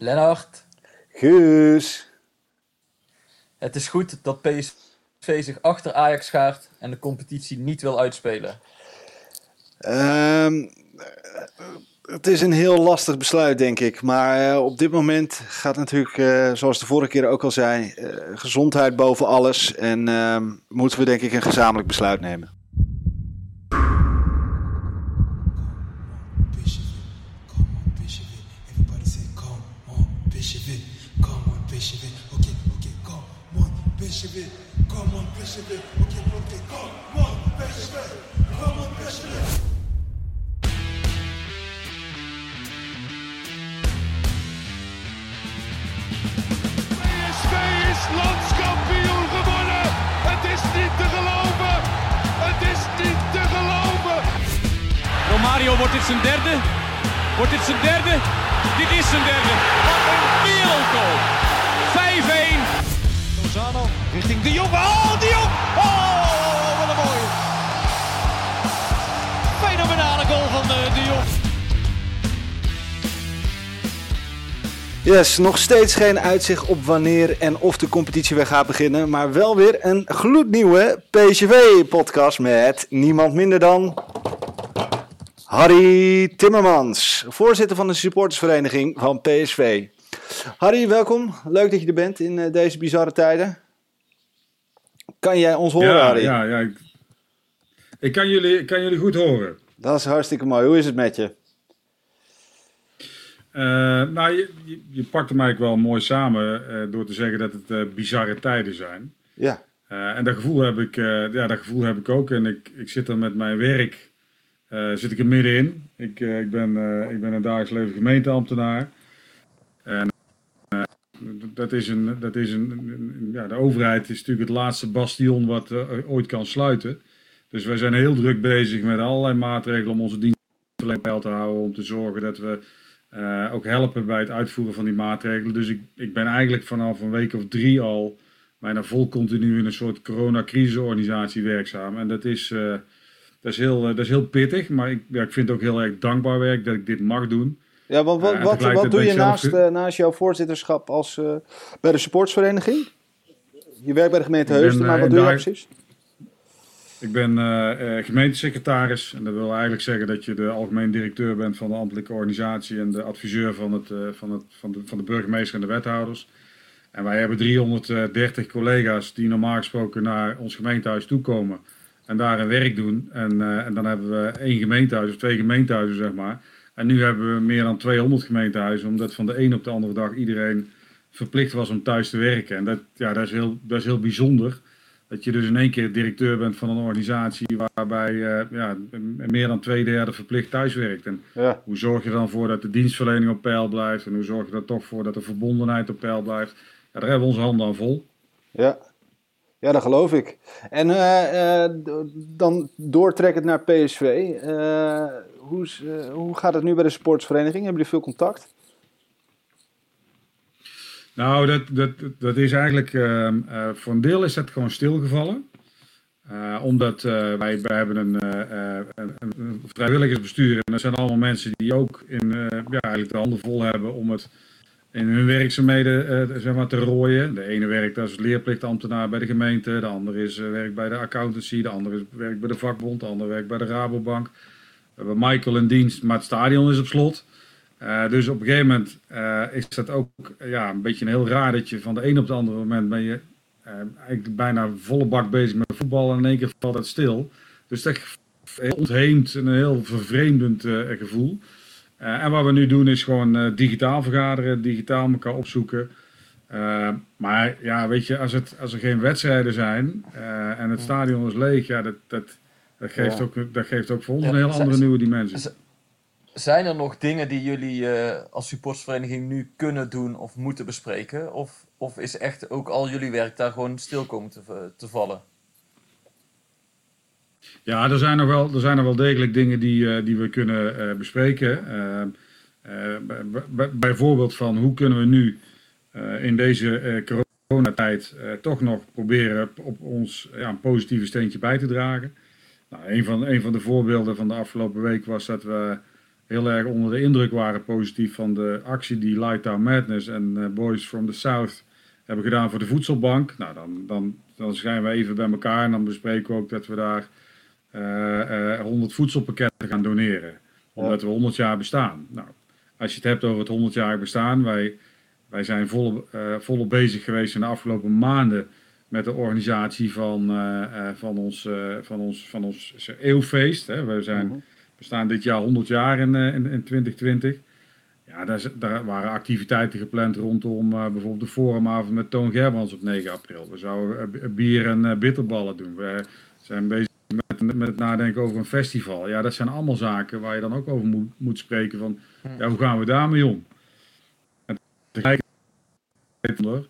Lennart, Guus. het is goed dat PSV zich achter Ajax schaart en de competitie niet wil uitspelen. Ehm, het is een heel lastig besluit, denk ik. Maar eh, op dit moment gaat natuurlijk, eh, zoals de vorige keer ook al zei, eh, gezondheid boven alles. En ehm, moeten we denk ik een gezamenlijk besluit nemen. Wordt dit zijn derde? Wordt dit zijn derde? Dit is zijn derde. Wat een wereldgoal. 5-1. Lozano richting De Jong. Oh, De Jong! Oh, wat een mooie. Fenomenale goal van eh, De Jong. Yes, nog steeds geen uitzicht op wanneer en of de competitie weer gaat beginnen. Maar wel weer een gloednieuwe PSV-podcast met niemand minder dan... Harry Timmermans, voorzitter van de supportersvereniging van PSV. Harry, welkom. Leuk dat je er bent in eh, deze bizarre tijden. Kan jij ons horen, ja, Harry? Ja, ja. Ik, ik kan, jullie, ik kan jullie goed horen. Dat is hartstikke mooi. Hoe is het met je? Eh, nou, je, je, je pakt hem eigenlijk wel mooi samen eh, door te zeggen dat het bizarre tijden zijn. Ja, en dat gevoel heb ik, ja, dat gevoel heb ik ook. En ik, ik zit er met mijn werk eh, zit ik er middenin. Ik, eh, ik, ben, eh, ik ben een dagelijks leven gemeenteambtenaar. En dat is een, dat is een, ja, de overheid is natuurlijk het laatste bastion wat ooit kan sluiten. Dus wij zijn heel druk bezig met allerlei maatregelen om onze dienstverlening peil te houden. Om te zorgen dat we ook helpen bij het uitvoeren van die maatregelen. Dus ik, ik ben eigenlijk vanaf een week of drie al bijna vol continu in een soort coronacrisisorganisatie werkzaam. En dat is, dat is, heel, eh, dat is heel pittig, maar ik, ja, ik vind het ook heel erg dankbaar werk dat ik dit mag doen. ja want wat, wat, wat doe je zelf naast, eh, naast jouw voorzitterschap als, eh, bij de supportersvereniging? Je werkt bij de gemeente Heusden, maar eh, wat doe je precies? Ik ben eh, eh, gemeentesecretaris en dat wil eigenlijk zeggen dat je de algemeen directeur bent van de ambtelijke organisatie en de adviseur van, het, eh, van, het, van, de, van de burgemeester en de wethouders. En wij hebben 330 collega's die normaal gesproken naar ons gemeentehuis toekomen en daar een werk doen. En, eh, en dan hebben we één gemeentehuis of twee gemeentehuizen, zeg maar. En nu hebben we meer dan 200 gemeentehuizen, omdat van de een op de andere dag iedereen verplicht was om thuis te werken. En dat, ja, dat, is heel, dat is heel bijzonder. Dat je dus in één keer directeur bent van een organisatie waarbij eh, ja, meer dan twee derde verplicht thuis werkt. En Ja. hoe zorg je dan voor dat de dienstverlening op peil blijft? En hoe zorg je er toch voor dat de verbondenheid op peil blijft? Ja, daar hebben we onze handen aan vol. Ja. Ja, dat geloof ik. En eh, d- dan doortrekkend naar PSV. eh, hoe, hoe gaat het nu bij de sportsvereniging? Hebben jullie veel contact? Nou, dat, dat, dat is eigenlijk, ehm, eh, voor een deel is dat gewoon stilgevallen. Omdat wij, wij hebben een, een, vrijwilligersbestuur en dat zijn allemaal mensen die ook in, ja, eigenlijk de handen vol hebben om het in hun werkzaamheden eh, zeg maar, te rooien. De ene werkt als leerplichtambtenaar bij de gemeente, de andere is, eh, werkt bij de accountancy, de andere is- werkt bij de vakbond, de andere werkt bij de Rabobank. We hebben Michael in dienst, maar het stadion is op slot. Eh, dus op een gegeven moment is dat ook ja, een beetje een heel raar dat je van de een op de andere moment ben je eigenlijk bijna volle bak bezig met voetbal en in één keer valt het stil. Dus dat ontheemt en een heel vervreemdend gevoel. Eh, en wat we nu doen is gewoon eh, digitaal vergaderen, digitaal elkaar opzoeken. Eh, maar ja, weet je, als, het, als er geen wedstrijden zijn en het stadion is leeg, ja, dat, dat, dat, geeft, Ja. ook, dat geeft ook voor ons Ja, een heel andere nieuwe dimensie. Zijn er nog dingen die jullie als supportersvereniging nu kunnen doen of moeten bespreken? Of, of is echt ook al jullie werk daar gewoon stil komen te, te vallen? Ja, er zijn nog wel, er zijn nog wel degelijk dingen die, eh, die we kunnen eh, bespreken. Eh, eh, bijvoorbeeld van hoe kunnen we nu in deze coronatijd toch nog proberen op ons ja, een positieve steentje bij te dragen. Nou, een, van, een van de voorbeelden van de afgelopen week was dat we heel erg onder de indruk waren positief van de actie die Lighttown Madness en Boys from the South hebben gedaan voor de voedselbank. Nou, dan, dan, dan zijn we even bij elkaar en dan bespreken we ook dat we daar 100 voedselpakketten gaan doneren. Omdat we 100 jaar bestaan. Nou, als je het hebt over het 100 jaar bestaan, wij, wij zijn volop, eh, volop bezig geweest in de afgelopen maanden met de organisatie van, eh, eh, van ons, eh, van ons, van ons eeuwfeest. Hè. We zijn, we staan dit jaar 100 jaar in, eh, in, in 2020. Ja, daar, daar waren activiteiten gepland rondom eh, bijvoorbeeld de forumavond met Toon Gerbrands op 9 april. We zouden eh, bier en eh, bitterballen doen. We zijn bezig met, met het nadenken over een festival. Ja, dat zijn allemaal zaken waar je dan ook over moet, moet spreken van, ja, hoe gaan we daarmee om? En tegelijkertijd,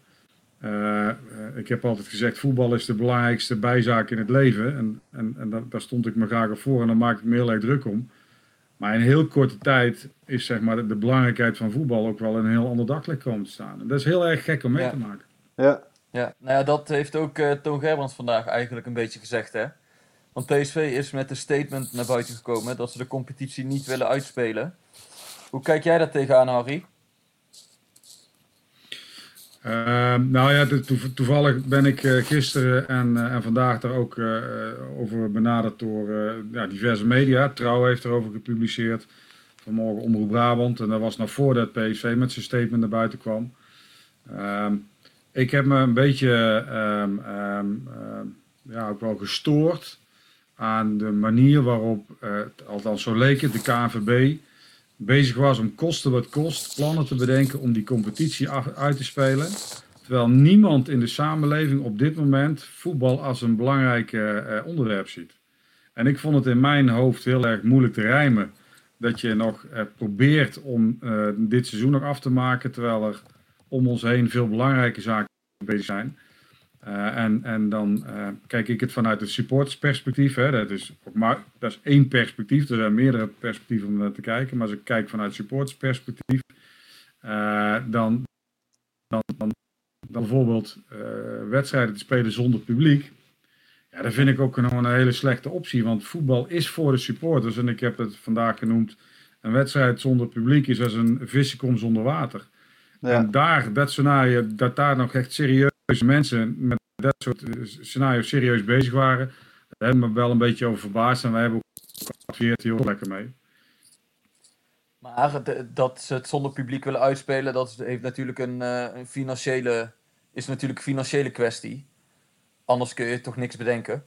eh, ik heb altijd gezegd, voetbal is de belangrijkste bijzaak in het leven. En, en, en daar, daar stond ik me graag op voor en daar maak ik me heel erg druk om. Maar in heel korte tijd is zeg maar, de, de belangrijkheid van voetbal ook wel in een heel ander daglicht komen te staan. En dat is heel erg gek om mee Ja. te maken. Ja, Ja, nou ja, dat heeft ook eh, Toon Gerbrands vandaag eigenlijk een beetje gezegd, hè. Want PSV is met een statement naar buiten gekomen dat ze de competitie niet willen uitspelen. Hoe kijk jij daar tegenaan, Harry? Ehm, nou ja, to- to- toevallig ben ik eh, gisteren en, eh, en vandaag daar ook eh, over benaderd door ja, diverse media. Trouw heeft erover gepubliceerd. Vanmorgen Omroep Brabant. En dat was nog voordat PSV met zijn statement naar buiten kwam. Ehm, ik heb me een beetje ehm, ja, ook wel gestoord aan de manier waarop, eh, althans zo leek het, de KNVB bezig was om kosten wat kost plannen te bedenken om die competitie uit te spelen. Terwijl niemand in de samenleving op dit moment voetbal als een belangrijk eh, onderwerp ziet. En ik vond het in mijn hoofd heel erg moeilijk te rijmen dat je nog eh, probeert om eh, dit seizoen nog af te maken, terwijl er om ons heen veel belangrijke zaken bezig zijn. Eh, en, en dan eh, kijk ik het vanuit het supportersperspectief. Hè. Dat, is maar, dat is één perspectief. Er zijn meerdere perspectieven om naar te kijken. Maar als ik kijk vanuit supportersperspectief, eh, dan, dan, dan, dan bijvoorbeeld wedstrijden te spelen zonder publiek. Ja, dat vind ik ook nog een hele slechte optie. Want voetbal is voor de supporters. En ik heb het vandaag genoemd. Een wedstrijd zonder publiek is als een vissenkom zonder water. ja. En daar, dat scenario, dat daar nog echt serieuze mensen met dat soort eh, scenario's serieus bezig waren, daar hebben we me wel een beetje over verbaasd. En wij hebben ook geadviseerd heel lekker mee. Maar de- dat ze het zonder publiek willen uitspelen, dat heeft natuurlijk een, eh, een financiële, is natuurlijk een financiële kwestie. Anders kun je toch niks bedenken.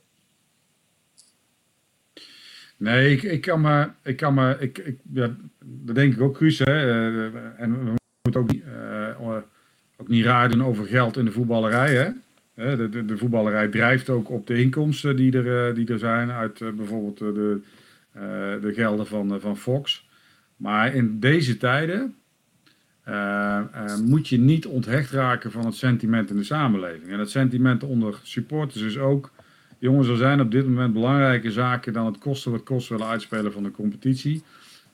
Nee, ik, ik kan me, ik kan me, ik, ik, ja, dat denk ik ook, Guus. Hè, eh, en we moeten ook, niet, ook niet raar over geld in de voetballerij. Hè. De, de, de voetballerij drijft ook op de inkomsten die er, eh, die er zijn uit eh, bijvoorbeeld eh, de, de gelden van, van Fox. Maar in deze tijden moet je niet onthecht raken van het sentiment in de samenleving. En het sentiment onder supporters is ook Jongens, er zijn op dit moment belangrijke zaken dan het kosten wat kost willen uitspelen van de competitie.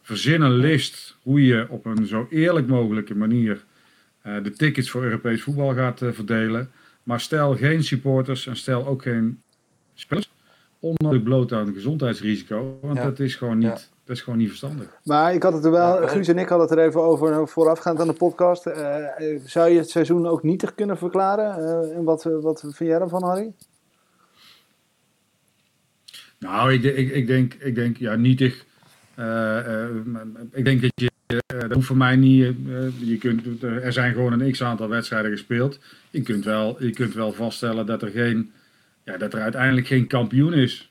Verzin een list hoe je op een zo eerlijk mogelijke manier de tickets voor Europees voetbal gaat eh, verdelen. Maar stel geen supporters en stel ook geen spelers onnodig bloot aan gezondheidsrisico. Want Ja. dat, is gewoon niet, Ja. dat is gewoon niet verstandig. Maar ik had het er wel, Ja, eh, Guus en ik hadden het er even over eh, voorafgaand aan de podcast. Eh, eh, zou je het seizoen ook nietig kunnen verklaren? Eh, en wat, wat vind jij ervan, Harry? Nou, ik, ik, ik, denk, ik denk, ja, nietig. eh, eh, ik denk dat je, eh, dat hoeft voor mij niet, eh, je kunt, er zijn gewoon een x-aantal wedstrijden gespeeld. Je kunt, wel, je kunt wel vaststellen dat er, geen, ja, dat er uiteindelijk geen kampioen is.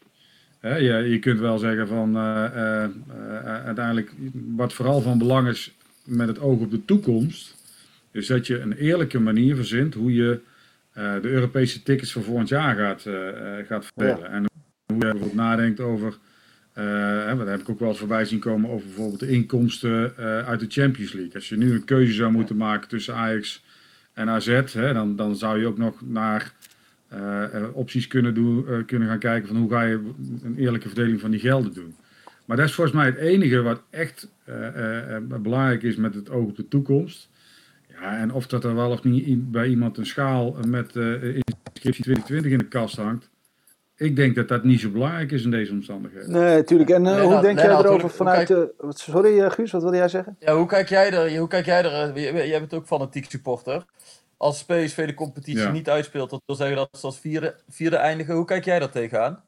Je, je kunt wel zeggen van, eh, eh, eh, uiteindelijk, wat vooral van belang is met het oog op de toekomst, is dat je een eerlijke manier verzint hoe je eh, de Europese tickets voor volgend jaar gaat, eh, eh, gaat verdelen. En hoe je bijvoorbeeld nadenkt over, eh, hè, wat heb ik ook wel eens voorbij zien komen, over bijvoorbeeld de inkomsten eh, uit de Champions League. Als je nu een keuze zou moeten maken tussen Ajax en AZ, hè, dan, dan zou je ook nog naar eh, eh, opties kunnen, doen, eh, kunnen gaan kijken van hoe ga je een eerlijke verdeling van die gelden doen. Maar dat is volgens mij het enige wat echt eh, eh, eh, belangrijk is met het oog op de toekomst. Ja, en of dat er wel of niet bij iemand een schaal met eh inscriptie 2020 in de kast hangt, ik denk dat dat niet zo belangrijk is in deze omstandigheden. Nee, natuurlijk. En eh, Lennart, hoe denk jij Lennart, erover hoe- hoe vanuit... kijk- de wat- sorry eh, Guus, wat wilde jij zeggen? Ja, hoe kijk jij er? Hoe kijk jij er? eh, Jij bent ook fanatiek supporter. Als PSV de competitie Ja. niet uitspeelt, dat wil zeggen dat ze als vierde, vierde eindigen. Hoe kijk jij daar tegenaan?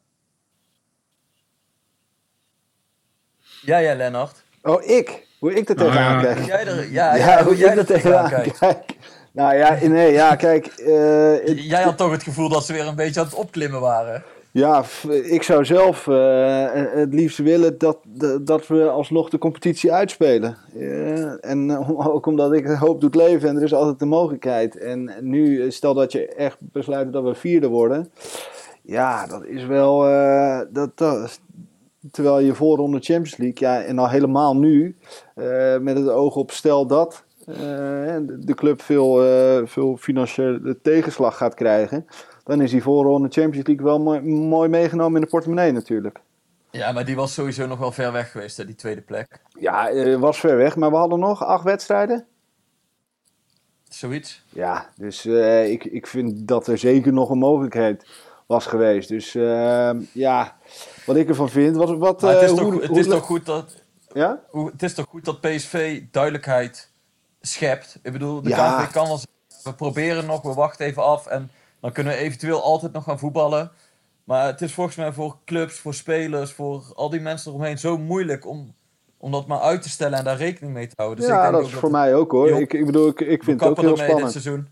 Ja, ja, Lennart. Oh, ik? Hoe ik er Nou, tegenaan ja. kijk? Hoe jij er, ja, Ja, ja, hoe hoe jij er tegenaan tegenaan kijkt. kijk. Nou ja, nee, ja, kijk. eh, het- Jij had toch het gevoel dat ze weer een beetje aan het opklimmen waren. Ja, ik zou zelf eh, het liefst willen dat, dat- we alsnog de competitie uitspelen. Eh, en eh, ook omdat ik hoop doet leven en er is altijd de mogelijkheid. En nu, stel dat je echt besluit dat we vierde worden. Ja, dat is wel. eh, dat, dat, terwijl je voorronde Champions League, ja, en al helemaal nu, met het oog op stel dat de club veel, veel financiële tegenslag gaat krijgen dan is die voorronde Champions League wel mooi, mooi meegenomen in de portemonnee natuurlijk. Ja, maar die was sowieso nog wel ver weg geweest, hè, die tweede plek. Ja, eh, was ver weg, maar we hadden nog acht wedstrijden. Zoiets. Ja, dus eh, ik, ik vind dat er zeker nog een mogelijkheid was geweest. Dus eh, ja, wat ik ervan vind, wat... wat Maar het is, eh, toch, hoe- het hoe- is toch goed dat Ja? hoe, het is toch goed dat PSV duidelijkheid schept. Ik bedoel, de Ja. Kan wel we proberen nog, we wachten even af en dan kunnen we eventueel altijd nog gaan voetballen. Maar het is volgens mij voor clubs, voor spelers, voor al die mensen eromheen zo moeilijk om, om dat maar uit te stellen en daar rekening mee te houden. Dus ik ja, denk dat is voor mij ook hoor. Ik, ik bedoel, ik, ik vind het ook heel dit spannend. seizoen.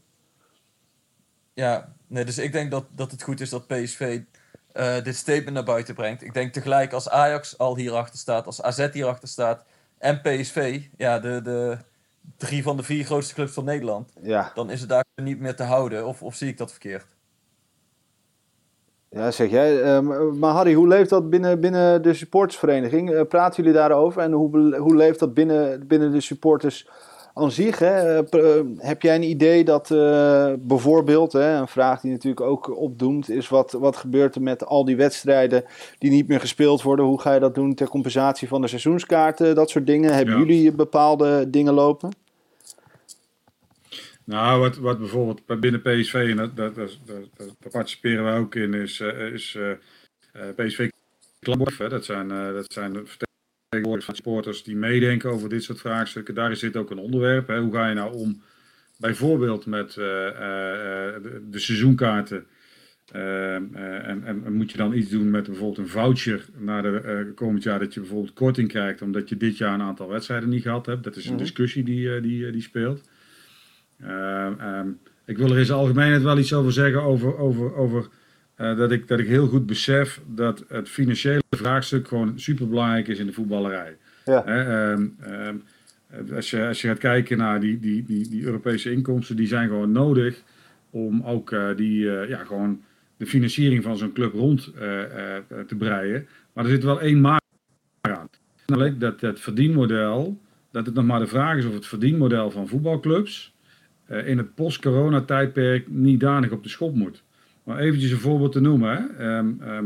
Ja, nee, dus ik denk dat, dat het goed is dat PSV eh, dit statement naar buiten brengt. Ik denk tegelijk als Ajax al hierachter staat, als AZ hierachter staat en PSV, ja, de, de drie van de vier grootste clubs van Nederland, Ja. dan is het daar niet meer te houden. Of, of zie ik dat verkeerd? ja, zeg jij. Eh, maar Harry, hoe leeft dat binnen, binnen de supportersvereniging? Eh, praten jullie daarover? En hoe, hoe leeft dat binnen, binnen de supporters aan zich? Hè? Eh, eh, heb jij een idee dat eh, bijvoorbeeld, hè, een vraag die natuurlijk ook opdoemt, is wat, wat gebeurt er met al die wedstrijden die niet meer gespeeld worden? Hoe ga je dat doen ter compensatie van de seizoenskaarten? Dat soort dingen. Hebben Ja. jullie bepaalde dingen lopen? Nou, wat, wat bijvoorbeeld bij binnen PSV, en dat, dat, dat, dat, dat- daar participeren wij ook in, is, is PSV. Hè? Dat zijn, dat zijn de vertegenwoordigers van supporters die meedenken over dit soort vraagstukken. Daar zit ook een onderwerp. Hè? Hoe ga je nou om bijvoorbeeld met eh, eh, eh, de, de seizoenkaarten? En, en, moet je dan iets doen met bijvoorbeeld een voucher naar de komend jaar dat je bijvoorbeeld korting krijgt omdat je dit jaar een aantal wedstrijden niet gehad hebt? Dat is een Mhm. discussie die, die, die speelt. Ehm, ehm, ik wil er in zijn algemeenheid wel iets over zeggen over, over, over eh, dat, ik, dat ik heel goed besef dat het financiële vraagstuk gewoon superbelangrijk is in de voetballerij. Ja. Hè, ehm, ehm, als, je, als je gaat kijken naar die, die, die, die Europese inkomsten, die zijn gewoon nodig om ook eh, die, eh, ja, gewoon de financiering van zo'n club rond te breien. Maar er zit wel één maar aan. Namelijk dat het verdienmodel, dat het nog maar de vraag is of het verdienmodel van voetbalclubs in het post-corona-tijdperk niet danig op de schop moet. Maar eventjes een voorbeeld te noemen. Hè. Ehm, ehm,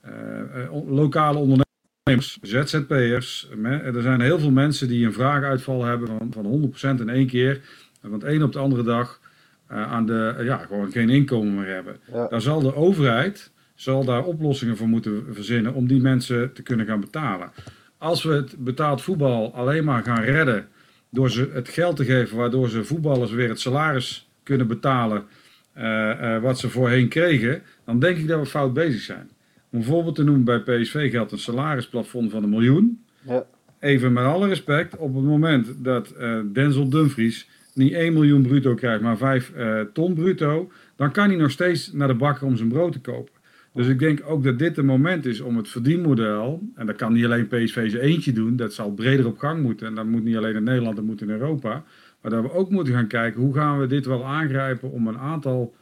eh, eh, lokale ondernemers, ZZP'ers. Er zijn heel veel mensen die een vraaguitval hebben van, van 100% in één keer. En van de een op de andere dag eh, aan de, ja, gewoon geen inkomen meer hebben. Ja. Daar zal de overheid zal daar oplossingen voor moeten verzinnen om die mensen te kunnen gaan betalen. Als we het betaald voetbal alleen maar gaan redden door ze het geld te geven waardoor ze voetballers weer het salaris kunnen betalen wat ze voorheen kregen, dan denk ik dat we fout bezig zijn. Om een voorbeeld te noemen, bij PSV geldt een salarisplafond van een miljoen. Ja. Even met alle respect, op het moment dat eh, Denzel Dumfries niet 1 miljoen bruto krijgt, maar 5 eh, ton bruto, dan kan hij nog steeds naar de bakker om zijn brood te kopen. Dus ik denk ook dat dit een moment is om het verdienmodel, en dat kan niet alleen PSV zijn eentje doen, dat zal breder op gang moeten. En dat moet niet alleen in Nederland, dat moet in Europa. Maar dat we ook moeten gaan kijken, hoe gaan we dit wel aangrijpen om een aantal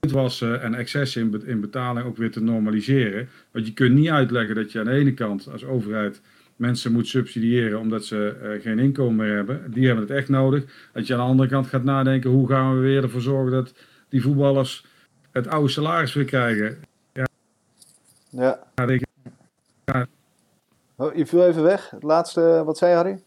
uitwassen en excessen in, be- in betaling ook weer te normaliseren. Want je kunt niet uitleggen dat je aan de ene kant als overheid mensen moet subsidiëren omdat ze eh, geen inkomen meer hebben. Die hebben het echt nodig. Dat je aan de andere kant gaat nadenken, hoe gaan we weer ervoor zorgen dat die voetballers het oude salaris weer krijgen. Ja. Ja, ik, Oh, je viel even weg. Het laatste, wat zei Harry?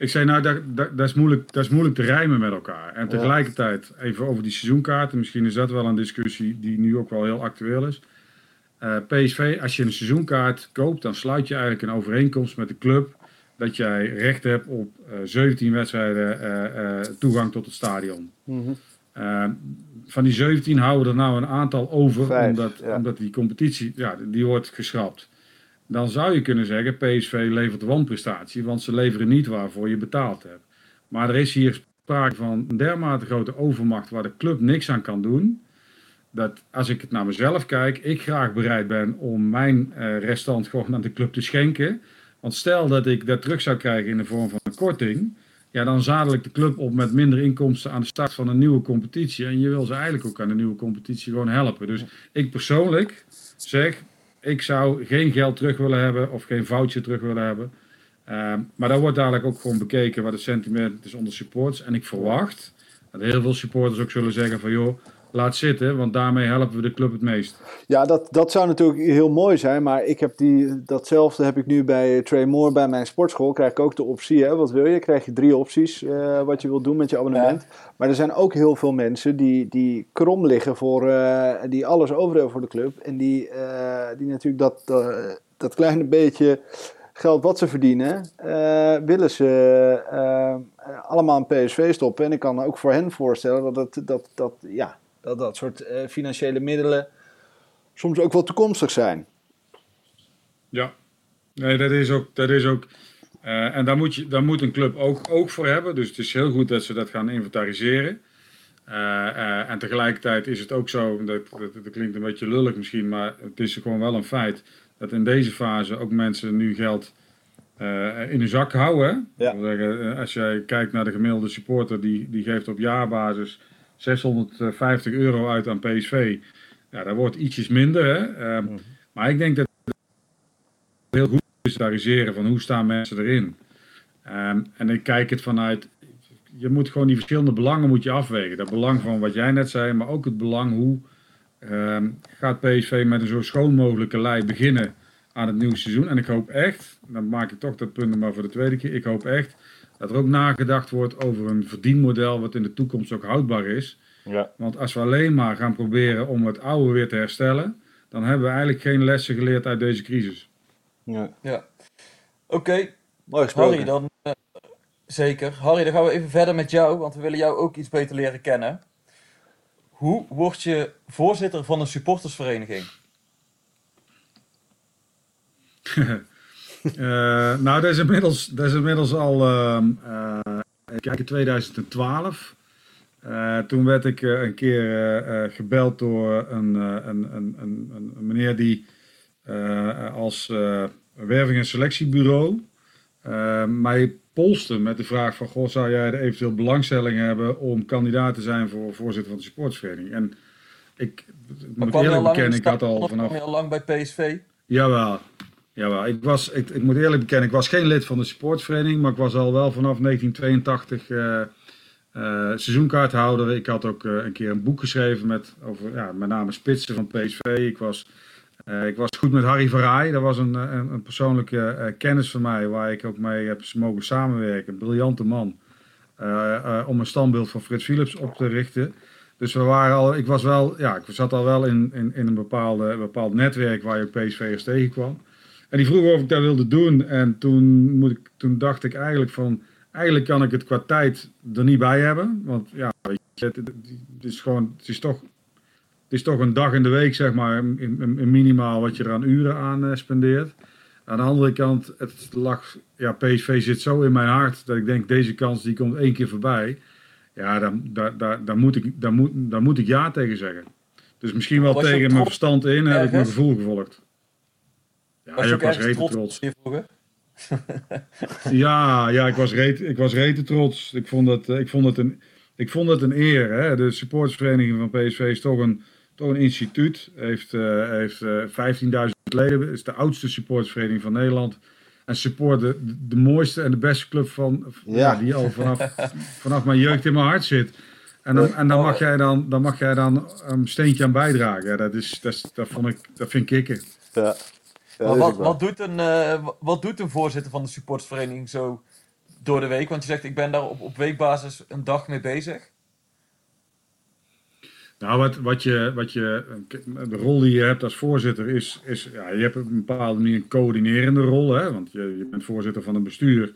Ik zei, nou, dat, dat, dat, is moeilijk, dat is moeilijk te rijmen met elkaar. En tegelijkertijd, even over die seizoenkaarten. Misschien is dat wel een discussie die nu ook wel heel actueel is. Eh, PSV, als je een seizoenkaart koopt, dan sluit je eigenlijk een overeenkomst met de club. Dat jij recht hebt op eh, 17 wedstrijden eh, eh, toegang tot het stadion. Eh, van die 17 houden er nou een aantal over, Vijf, omdat, ja. omdat die competitie, ja, die wordt geschrapt. Dan zou je kunnen zeggen, PSV levert wanprestatie, want ze leveren niet waarvoor je betaald hebt. Maar er is hier sprake van een dermate grote overmacht waar de club niks aan kan doen. Dat als ik het naar mezelf kijk, ik graag bereid ben om mijn eh, restant gewoon aan de club te schenken. Want stel dat ik dat terug zou krijgen in de vorm van een korting, ja, dan zadel ik de club op met minder inkomsten aan de start van een nieuwe competitie. En je wil ze eigenlijk ook aan de nieuwe competitie gewoon helpen. Dus ik persoonlijk zeg, ik zou geen geld terug willen hebben of geen foutje terug willen hebben. Ehm, maar daar wordt dadelijk ook gewoon bekeken wat het sentiment is onder supporters. En ik verwacht dat heel veel supporters ook zullen zeggen van joh, laat zitten, want daarmee helpen we de club het meest. Ja, dat, dat zou natuurlijk heel mooi zijn, maar ik heb die, datzelfde heb ik nu bij Trey Moore bij mijn sportschool. Krijg ik ook de optie, hè? wat wil je? Krijg je drie opties eh, wat je wilt doen met je abonnement. Maar er zijn ook heel veel mensen die, die krom liggen voor, eh, die alles over hebben voor de club. En die, eh, die natuurlijk dat, eh, dat kleine beetje geld wat ze verdienen, eh, willen ze allemaal een PSV stoppen. En ik kan me ook voor hen voorstellen dat het, dat, dat, ja, dat, dat soort eh, financiële middelen soms ook wel toekomstig zijn. Ja, nee, dat is ook. Dat is ook eh, en daar moet, je, daar moet een club ook, ook voor hebben. Dus het is heel goed dat ze dat gaan inventariseren. Eh, en tegelijkertijd is het ook zo, dat, dat, dat klinkt een beetje lullig misschien, maar het is gewoon wel een feit dat in deze fase ook mensen nu geld in hun zak houden. Ja. Als jij kijkt naar de gemiddelde supporter, die, die geeft op jaarbasis 650 euro uit aan PSV. Ja, dat wordt ietsjes minder. Hè? Ehm, Maar ik denk dat het heel goed is te van hoe staan mensen erin. Ehm, en ik kijk het vanuit, je moet gewoon die verschillende belangen moet je afwegen. Dat belang van wat jij net zei, maar ook het belang hoe ehm, gaat PSV met een zo schoon mogelijke lei beginnen aan het nieuwe seizoen. En ik hoop echt, dan maak ik toch dat punt maar voor de tweede keer, ik hoop echt dat er ook nagedacht wordt over een verdienmodel wat in de toekomst ook houdbaar is. Ja. Want als we alleen maar gaan proberen om het oude weer te herstellen, dan hebben we eigenlijk geen lessen geleerd uit deze crisis. Ja. Ja. Oké, Mooi gesproken. Harry, dan eh, zeker. Harry, dan gaan we even verder met jou, want we willen jou ook iets beter leren kennen. Hoe word je voorzitter van een supportersvereniging? Eh, nou, dat is inmiddels, dat is inmiddels al, ik kijk in 2012. Eh, toen werd ik eh, een keer eh, gebeld door een, een, een, een, meneer die als werving- en selectiebureau mij polste met de vraag van, goh, zou jij er eventueel belangstelling hebben om kandidaat te zijn voor voorzitter van de supportersvereniging? En ik Maar moet eerlijk bekennen, ik had al vanaf... kwam je al lang bij PSV? Jawel, jawel. Ik, was, ik, ik moet eerlijk bekennen, ik was geen lid van de sportvereniging, maar ik was al wel vanaf 1982 eh, eh, seizoenkaarthouder. Ik had ook eh, een keer een boek geschreven met, over ja, met name spitsen van PSV. Ik was, ik was goed met Harry Verraai, dat was een, een, persoonlijke kennis van mij, waar ik ook mee heb mogen samenwerken. Een briljante man. om een standbeeld van Frits Philips op te richten. Dus we waren al, ik was wel, ja, ik zat al wel in, in, in een bepaalde, bepaald netwerk waar je PSV'ers tegenkwam. En die vroeg of ik dat wilde doen. En toen, moet ik, toen dacht ik eigenlijk van, eigenlijk kan ik het qua tijd er niet bij hebben. Want ja, weet je, het, is gewoon, het is toch, het is toch een dag in de week, zeg maar, in, in- in minimaal wat je er aan uren aan eh, spendeert. Aan de andere kant, het lag, ja, PSV zit zo in mijn hart dat ik denk, deze kans die komt één keer voorbij. Ja, daar, daar, daar, daar, moet, ik, daar, moet, daar moet ik ja tegen zeggen. Dus misschien wel tegen mijn verstand in heb ik mijn gevoel gevolgd. Ja, Was je ik ook was ergens rete trots, trots. op je vroeger? Ja, ja ik, was reet, ik was rete trots. Ik vond het, eh, ik vond het, een, ik vond het een eer. Hè? De supportersvereniging van PSV is toch een, toch een instituut. Heeft, eh, heeft eh 15.000 leden. Is de oudste supportersvereniging van Nederland. En support de, de mooiste en de beste club van, ja. Ja. die al vanaf, vanaf mijn jeugd in mijn hart zit. En dan, en dan mag jij dan, dan, mag jij dan een steentje aan bijdragen. Dat, is, dat, is, dat, vond ik, dat vind ik kicken. Ja. Maar wat, wat, doet een, eh, wa- wat doet een voorzitter van de supportersvereniging zo door de week? Want je zegt, ik ben daar op, op weekbasis een dag mee bezig. Nou, wat, wat je, wat je, de rol die je hebt als voorzitter is, is ja, je hebt op een bepaalde manier een coördinerende rol, hè, want je, je bent voorzitter van een bestuur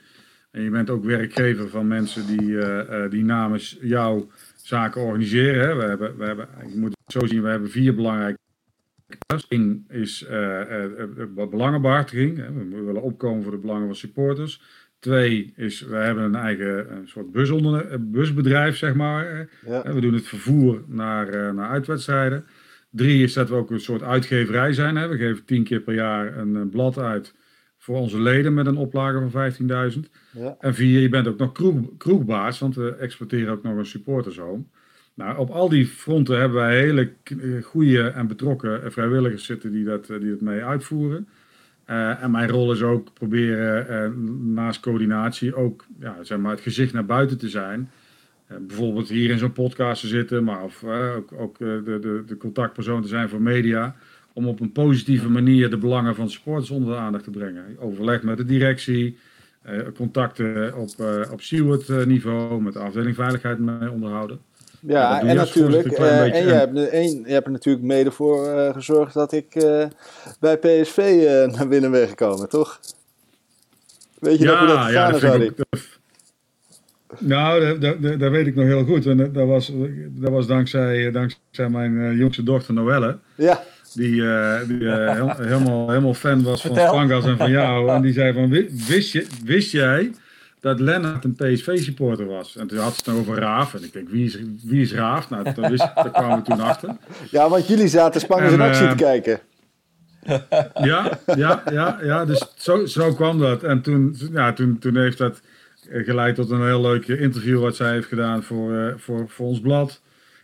en je bent ook werkgever van mensen die, eh, eh, die namens jou zaken organiseren. Hè. We hebben, we hebben, je moet het zo zien, we hebben vier belangrijke Eén is uh, uh, belangenbehartiging. Hè. We willen opkomen voor de belangen van supporters. Twee is, we hebben een eigen een soort busonder, busbedrijf, zeg maar. Ja. We doen het vervoer naar, naar uitwedstrijden. Drie is dat we ook een soort uitgeverij zijn. Hè. We geven tien keer per jaar een, een blad uit voor onze leden met een oplage van 15.000. Ja. En vier, je bent ook nog kroeg, kroegbaas, want we exporteren ook nog een supportershome. Nou, op al die fronten hebben wij hele goede en betrokken vrijwilligers zitten die dat, die dat mee uitvoeren. Uh, en mijn rol is ook proberen uh, naast coördinatie ook ja, zeg maar het gezicht naar buiten te zijn. Uh, bijvoorbeeld hier in zo'n podcast te zitten, maar of, ook, ook de, de, de, contactpersoon te zijn voor media. Om op een positieve manier de belangen van supporters onder de aandacht te brengen. Overleg met de directie, contacten op, op Steward niveau, met de afdeling veiligheid mee onderhouden. Ja, en natuurlijk. Uh, en je hebt, een, je hebt er natuurlijk mede voor uh, gezorgd dat ik uh, bij PSV naar binnen ben gekomen, toch? Weet je ja, nog hoe dat gegaan ja, is, Harry? Nou, dat, dat, dat, weet ik nog heel goed. En dat, was, dat was dankzij, dankzij mijn jongste dochter Noelle. Ja. Die, die heel, helemaal, helemaal fan was van Frankas en van jou. En die zei van, wist, je, wist jij dat Lennart een PSV-supporter was. En toen had ze het over Raaf. En ik denk, wie is, wie is Raaf? Nou, daar, wist, daar kwamen we toen achter. Ja, want jullie zaten Spangers in actie uh, te kijken. Ja, ja, ja, ja dus zo, zo kwam dat. En toen, ja, toen, toen heeft dat geleid tot een heel leuk interview wat zij heeft gedaan voor, uh, voor, voor ons blad.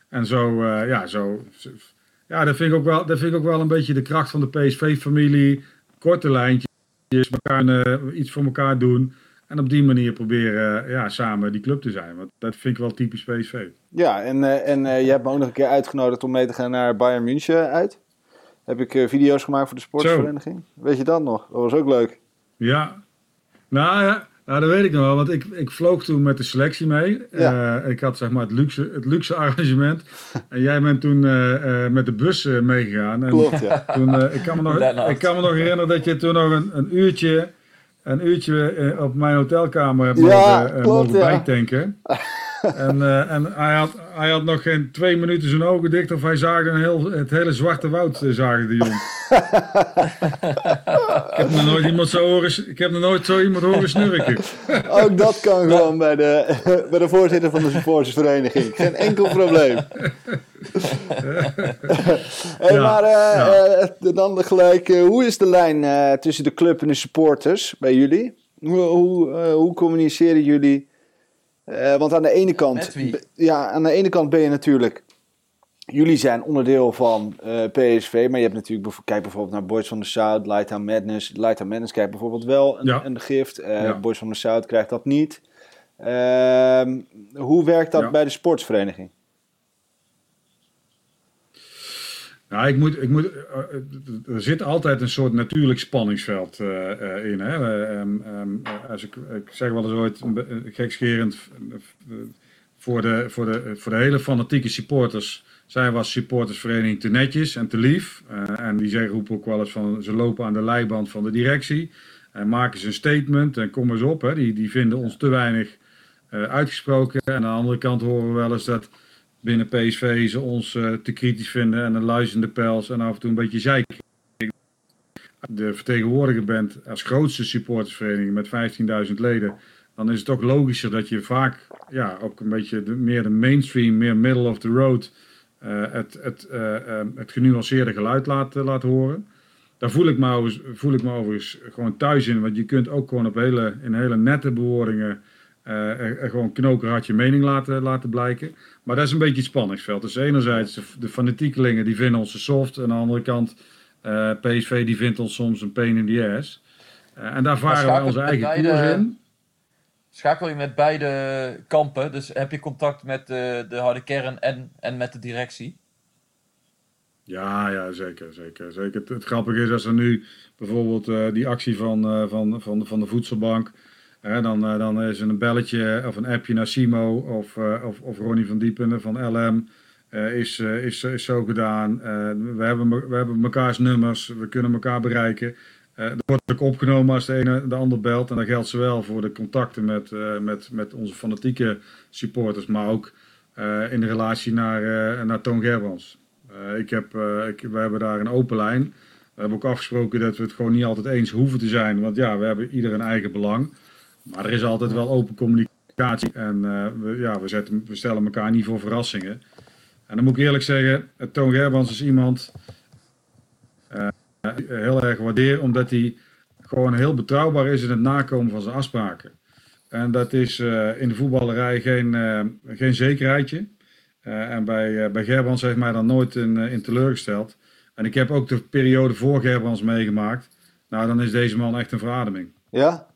En zo, uh, ja, zo... Ja, dat vind, ik ook wel, dat vind ik ook wel een beetje de kracht van de PSV-familie. Korte lijntjes, elkaar, iets voor elkaar doen. En op die manier proberen ja, samen die club te zijn. Want dat vind ik wel typisch PSV. Ja, en, uh, en uh, je hebt me ook nog een keer uitgenodigd om mee te gaan naar Bayern München uit. Heb ik uh, video's gemaakt voor de sportvereniging. Weet je dat nog? Dat was ook leuk. Ja, nou ja, nou, dat weet ik nog wel. Want ik, ik vloog toen met de selectie mee. Ja. ik had zeg maar het luxe, het luxe arrangement. en jij bent toen met de bus meegegaan. En Klopt, ja. Toen, ik, kan me nog, ik kan me nog herinneren dat je toen nog een, een uurtje een uurtje op mijn hotelkamer ja, mogen, klopt, mogen ja. en uh, en hij, had, hij had nog geen twee minuten zijn ogen dicht of hij zaagde een heel, het hele zwarte woud uh, zagen die jong. ik heb nog nooit iemand zo horen, ik heb nog nooit zo iemand horen snurken. Ook dat kan gewoon bij de, bij de voorzitter van de supportersvereniging. Geen enkel probleem. hey, Ja, maar eh, ja. eh, dan gelijk, eh, hoe is de lijn eh, tussen de club en de supporters bij jullie? Hoe, hoe, eh, hoe communiceren jullie? Eh, want aan de ene kant, ja, aan de ene kant ben je natuurlijk, jullie zijn onderdeel van eh, PSV, maar je hebt natuurlijk, kijk bijvoorbeeld naar Boys van the South, Lighthouse Madness. Lighthouse Madness krijgt bijvoorbeeld wel een, Ja. een gift, eh, Ja. Boys van the South krijgt dat niet. Ehm, hoe werkt dat Ja. bij de sportsvereniging? Nou, ik moet, ik moet, eh, er zit altijd een soort natuurlijk spanningsveld eh, eh, in. Hè? Eh, ehm, ehm, eh, als ik, zeg wel eens ooit, eh, gekscherend, eh, voor de, voor, de, voor de hele fanatieke supporters zijn we als supportersvereniging te netjes en te lief. Eh, en die zeggen, roepen ook wel eens van, ze lopen aan de leiband van de directie. En maken ze een statement en kom eens op. Hè? Die, die vinden ons te weinig eh, uitgesproken. En aan de andere kant horen we wel eens dat binnen PSV ze ons eh, te kritisch vinden en een luizende pels en af en toe een beetje zeiken. De vertegenwoordiger bent als grootste supportersvereniging met 15.000 leden, dan is het toch logischer dat je vaak ja, ook een beetje de, meer de mainstream, meer middle of the road, eh, het, het, eh, eh, het genuanceerde geluid laat, laat horen. Daar voel ik, me overigens, voel ik me overigens gewoon thuis in, want je kunt ook gewoon op hele, in hele nette bewoordingen er gewoon knokerhard je mening laten, laten blijken. Maar dat is een beetje het spanningsveld. Dus enerzijds de, de fanatiekelingen die vinden ons soft. En aan de andere kant eh, PSV die vindt ons soms een pain in the ass. Eh, en daar varen wij onze eigen beide- koers in. Schakel je met beide kampen, dus heb je contact met de, de harde kern en, en met de directie? Ja, ja, zeker. zeker, zeker. Het, het grappige is als er nu bijvoorbeeld die actie van, van, van, van de voedselbank. Dan, eh, dan is een belletje of een appje naar Simo of, eh, of, of Ronnie van Diepen van LM. eh, is, eh, is, zo gedaan. Eh, we, hebben, we hebben mekaars nummers, we kunnen elkaar bereiken. Eh er wordt ook opgenomen als de ene de ander belt. En dat geldt zowel voor de contacten met, eh, met, met onze fanatieke supporters, maar ook eh, in de relatie naar, eh, naar Toon Gerbrands. Eh, ik heb, eh, ik, we hebben daar een open lijn. We hebben ook afgesproken dat we het gewoon niet altijd eens hoeven te zijn. Want ja, we hebben ieder een eigen belang. Maar er is altijd wel open communicatie. En eh, we, ja, we, zetten, we stellen elkaar niet voor verrassingen. En dan moet ik eerlijk zeggen, eh, Toon Gerbrands is iemand eh, heel erg waardeer. Omdat hij gewoon heel betrouwbaar is in het nakomen van zijn afspraken. En dat is in de voetballerij geen, geen zekerheidje. En bij, bij Gerbrands heeft mij dan nooit in, in teleurgesteld. En ik heb ook de periode voor Gerbrands meegemaakt. Nou, dan is deze man echt een verademing. Ja,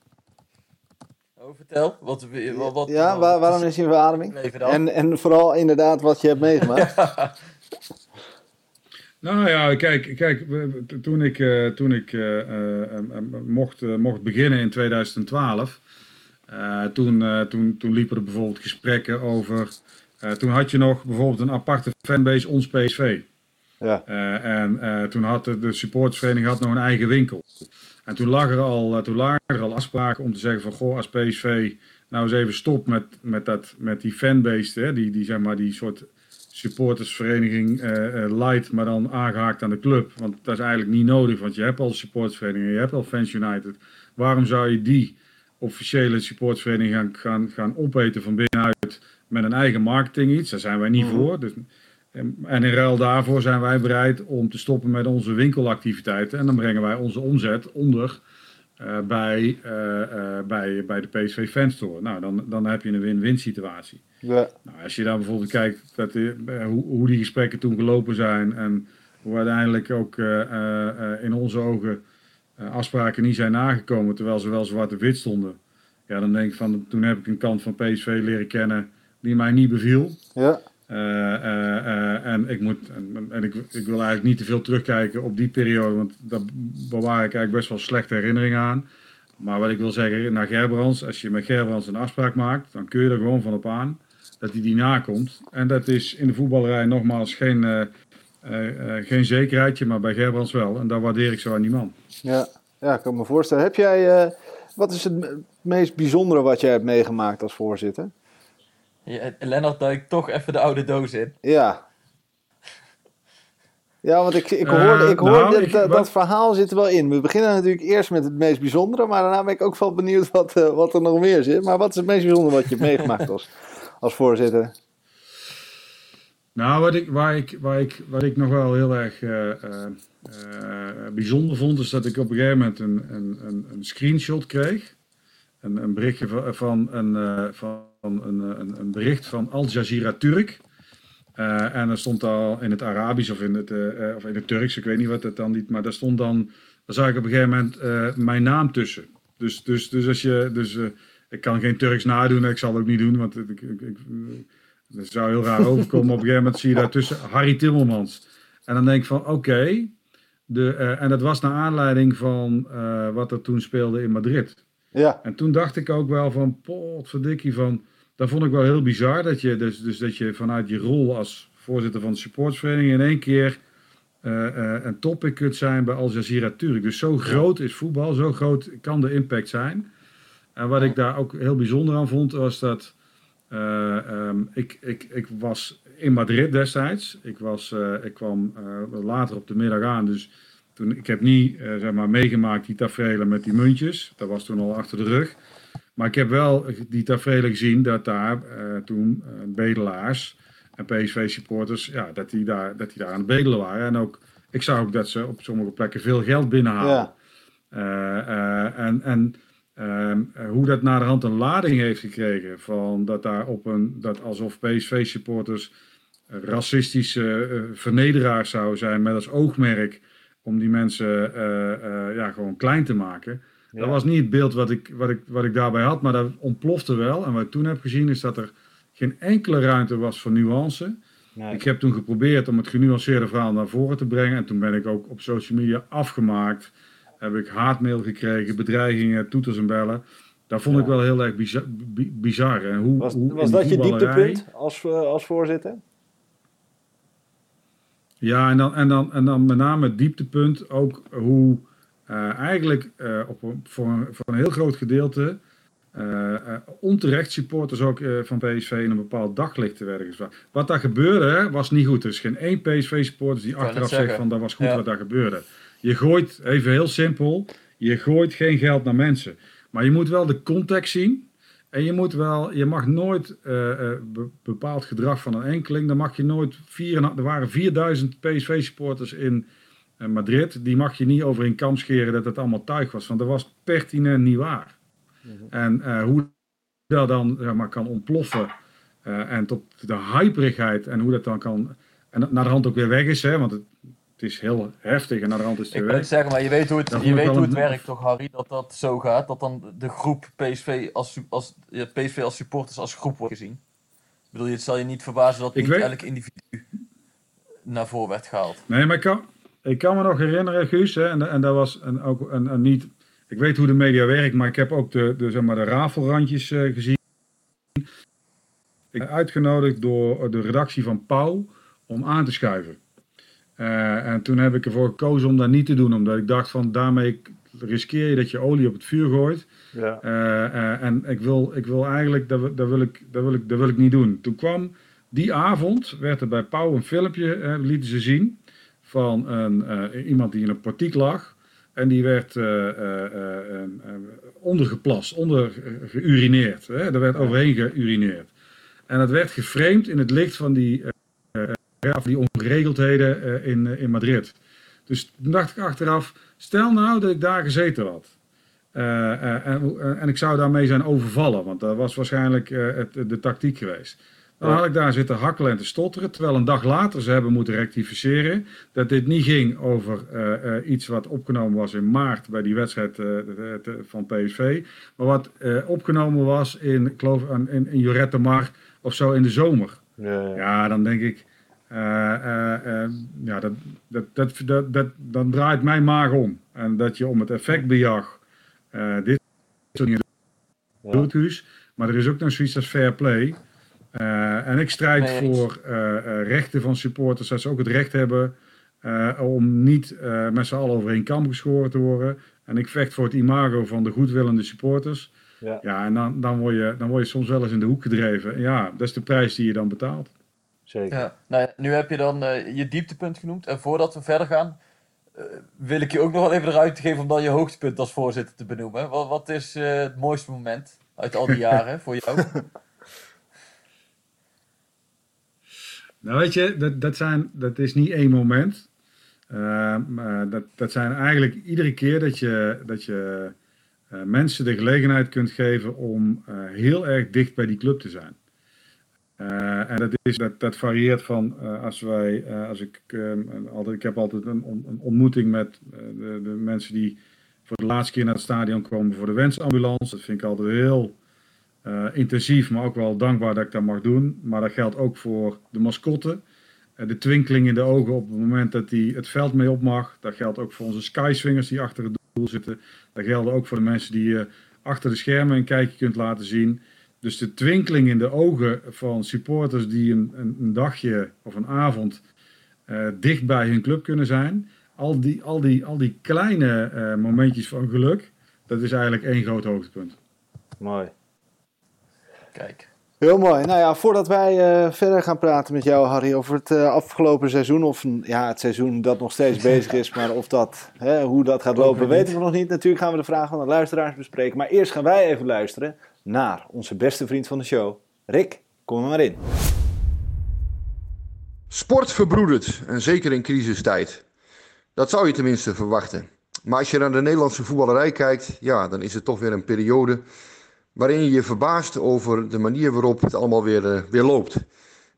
Oh, vertel. Wat, wat, wat, ja waar- waarom is een verademing? En, en vooral inderdaad wat je hebt meegemaakt. Nou ja, kijk, kijk toen ik, eh, toen ik eh, eh, mocht, mocht beginnen in 2012, eh, toen, eh, toen, toen liepen er bijvoorbeeld gesprekken over. eh, toen had je nog bijvoorbeeld een aparte fanbase, ons PSV. Ja. Eh, en eh, toen had de, de supportersvereniging had nog een eigen winkel. En toen lag er al, eh, toen lagen er al afspraken om te zeggen van goh, als PSV nou eens even stopt met, met, dat, met die fanbase, hè, die, die, zeg maar, die soort supportersvereniging eh, light, maar dan aangehaakt aan de club. Want dat is eigenlijk niet nodig, want je hebt al supportersverenigingen, je hebt al Fans United. Waarom zou je die officiële supportersvereniging gaan, gaan, gaan opeten van binnenuit met een eigen marketing iets? Daar zijn wij niet voor. Dus, en en in ruil daarvoor zijn wij bereid om te stoppen met onze winkelactiviteiten. En dan brengen wij onze omzet onder eh, bij, eh, eh, bij, bij de PSV Fanstore. Nou, dan, dan heb je een win-win situatie. Ja. Nou, als je dan bijvoorbeeld kijkt dat hoe, hoe die gesprekken toen gelopen zijn en hoe uiteindelijk ook in onze ogen afspraken niet zijn nagekomen, terwijl ze wel zwart en wit stonden. Ja, dan denk ik van, toen heb ik een kant van PSV leren kennen die mij niet beviel. Ja. Eh, eh, eh, en ik, moet, en, ik, ik wil eigenlijk niet te veel terugkijken op die periode, want daar bewaar ik eigenlijk best wel slechte herinneringen aan. Maar wat ik wil zeggen, naar Gerbrands, als je met Gerbrands een afspraak maakt, dan kun je er gewoon van op aan dat hij die nakomt. En dat is in de voetballerij nogmaals geen, eh, geen zekerheidje, maar bij Gerbrands wel. En dat waardeer ik zo aan die man. Ja. ja, ik kan me voorstellen. Heb jij, wat is het me- meest bijzondere wat jij hebt meegemaakt als voorzitter? Ja, Lennart duikt toch even de oude doos in. Ja. Ja, want ik, ik Eh, hoorde, ik hoorde nou, dat, ik- dat, verhaal zit er wel in. We beginnen natuurlijk eerst met het meest bijzondere, maar daarna ben ik ook wel benieuwd wat, eh, wat er nog meer zit. Maar wat is het meest bijzondere wat je hebt meegemaakt als, als voorzitter? Nou, wat ik, waar, ik, waar, ik, wat ik nog wel heel erg eh, eh, eh, bijzonder vond, is dat ik op een gegeven moment een, een, een, een screenshot kreeg. Een, een berichtje van, van, een, eh, van een, een, een bericht van Al Jazeera Turk. Eh, en er stond al in het Arabisch of in het, eh, eh, of in het Turks, ik weet niet wat het dan niet, maar daar stond dan, daar zag ik op een gegeven moment eh, mijn naam tussen. Dus, dus, dus als je, dus eh, ik kan geen Turks nadoen, ik zal het ook niet doen, want ik, ik, ik, dat zou heel raar overkomen. Op een gegeven moment zie je daartussen Harry Timmermans. En dan denk ik van oké. de eh, en dat was naar aanleiding van eh, wat er toen speelde in Madrid. Ja, En toen dacht ik ook wel van potverdikkie van. Dat vond ik wel heel bizar. Dat je, dus, dus dat je vanuit je rol als voorzitter van de supportsvereniging in één keer eh, eh, een topic kunt zijn bij Al Jazeera Turk. Dus zo groot is voetbal, zo groot kan de impact zijn. En wat ik daar ook heel bijzonder aan vond, was dat eh, ehm, ik, ik, ik was in Madrid destijds. Ik, was, ik kwam later op de middag aan, dus toen, ik heb niet zeg maar, meegemaakt die tafereelen met die muntjes. Dat was toen al achter de rug. Maar ik heb wel die tafereelen gezien dat daar eh, toen eh, bedelaars en PSV-supporters, ja, dat die, daar, dat die daar aan het bedelen waren. En ook, ik zag ook dat ze op sommige plekken veel geld binnenhalen. ja, Eh, en en ehm, eh, hoe dat naar de hand een lading heeft gekregen van dat daar op een dat alsof PSV-supporters racistische eh, vernederaars zouden zijn met als oogmerk om die mensen ja, gewoon klein te maken. Dat was niet het beeld wat ik, wat, ik, wat ik daarbij had, maar dat ontplofte wel. En wat ik toen heb gezien is dat er geen enkele ruimte was voor nuance. nee. Ik heb toen geprobeerd om het genuanceerde verhaal naar voren te brengen. En toen ben ik ook op social media afgemaakt. Heb ik haatmail gekregen, bedreigingen, toeters en bellen. Dat vond Ja. ik wel heel erg bizar. bi- bizar. En hoe, Was, hoe was dat je dieptepunt als, eh, als voorzitter? Ja, en dan, en, dan, en dan met name het dieptepunt ook hoe eh, eigenlijk eh, op een, voor, een, voor een heel groot gedeelte eh, onterecht supporters ook van PSV in een bepaald daglicht werden gezet. Wat daar gebeurde was niet goed. Er is geen één PSV-supporter die achteraf zegt van dat was goed Ja. wat daar gebeurde. Je gooit, even heel simpel, je gooit geen geld naar mensen. Maar je moet wel de context zien. En je moet wel, je mag nooit be- bepaald gedrag van een enkeling, dan mag je nooit vier, er waren 4000 PSV-supporters in eh, Madrid, die mag je niet over een kam scheren dat het allemaal tuig was, want dat was pertinent niet waar. En eh, hoe dat dan zeg maar, kan ontploffen eh, en tot de hyperigheid en hoe dat dan kan, en naar de hand ook weer weg is, hè, want het, het is heel heftig en naar de hand is het Ik weer weg. het zeggen, maar je weet hoe het, Dat je ik weet hoe het een- werkt toch, Harry? Dat dat zo gaat. Dat dan de groep PSV als, als, ja, PSV als supporters als groep wordt gezien. Ik bedoel, het zal je niet verbazen dat Ik niet weet- elk individu naar voren werd gehaald. Nee, maar ik kan, ik kan me nog herinneren, Guus, hè, en, en dat was een, ook een, een niet. Ik weet hoe de media werkt, maar ik heb ook de, de, zeg maar, de rafelrandjes eh, gezien. Ik ben uitgenodigd door de redactie van Pauw om aan te schuiven. Eh, en toen heb ik ervoor gekozen om dat niet te doen, omdat ik dacht van daarmee riskeer je dat je olie op het vuur gooit. Ja. Eh, en ik wil, ik wil eigenlijk, dat, wil- dat, wil ik, dat, wil ik, dat wil ik niet doen. Toen kwam die avond, werd er bij Pauw een filmpje, lieten ze zien, van een, eh, iemand die in een portiek lag. En die werd eh, eh, ondergeplast, onder geurineerd. Hè? Er werd overheen geurineerd. En dat werd geframed in het licht van die, die ongeregeldheden in, in Madrid. Dus toen dacht ik achteraf, stel nou dat ik daar gezeten had. En, en ik zou daarmee zijn overvallen, want dat was waarschijnlijk het, de tactiek geweest. Dan had ik daar zitten hakkelen en te stotteren, terwijl een dag later ze hebben moeten rectificeren dat dit niet ging over eh, eh, iets wat opgenomen was in maart bij die wedstrijd eh, van PSV, maar wat opgenomen was in, ik geloof, in, in Jorette Mar of zo in de zomer. Ja, ja. Ja, dan denk ik, ja, dat, dat, dat, dat, dat, dan draait mijn maag om. En dat je om het effectbejag dit soort dingen doet, Guus. Maar er is ook nog zoiets als fair play. Eh, en ik strijd voor eh, eh, rechten van supporters, dat ze ook het recht hebben eh, om niet eh, met z'n allen over één kam geschoren te worden. En ik vecht voor het imago van de goedwillende supporters. Ja. Ja, en dan, dan, word je, dan word je soms wel eens in de hoek gedreven. En ja, dat is de prijs die je dan betaalt. Zeker. Ja. Nou, nu heb je dan je dieptepunt genoemd. En voordat we verder gaan, eh, wil ik je ook nog wel even de ruimte geven om dan je hoogtepunt als voorzitter te benoemen. Wat, wat is eh, het mooiste moment uit al die jaren voor jou? Nou weet je, dat, dat, zijn, dat is niet één moment. Maar dat, dat zijn eigenlijk iedere keer dat je, dat je eh, mensen de gelegenheid kunt geven om eh, heel erg dicht bij die club te zijn. En dat, is, dat, dat varieert van als wij, als ik, eh, altijd, ik heb altijd een, een ontmoeting met de, de mensen die voor de laatste keer naar het stadion komen voor de wensambulance. Dat vind ik altijd heel eh, intensief, maar ook wel dankbaar dat ik dat mag doen. Maar dat geldt ook voor de mascotte. Eh, de twinkeling in de ogen op het moment dat hij het veld mee op mag. Dat geldt ook voor onze skyswingers die achter het doel zitten. Dat geldt ook voor de mensen die je achter de schermen een kijkje kunt laten zien. Dus de twinkeling in de ogen van supporters die een, een, een dagje of een avond eh, dicht bij hun club kunnen zijn. Al die, al die, al die kleine momentjes van geluk, dat is eigenlijk één groot hoogtepunt. Mooi. Kijk. Heel mooi. Nou ja, voordat wij eh, verder gaan praten met jou, Harry, over het eh, afgelopen seizoen. Of mm, ja, het seizoen dat nog steeds bezig is. Maar of dat, hè, hoe dat gaat lopen, weten we nog niet. Natuurlijk gaan we de vragen van de luisteraars bespreken. Maar eerst gaan wij even luisteren naar onze beste vriend van de show. Rick, kom er maar in. Sport verbroedert, en zeker in crisistijd. Dat zou je tenminste verwachten. Maar als je naar de Nederlandse voetballerij kijkt, ja, dan is het toch weer een periode waarin je je verbaast over de manier waarop het allemaal weer, eh, weer loopt.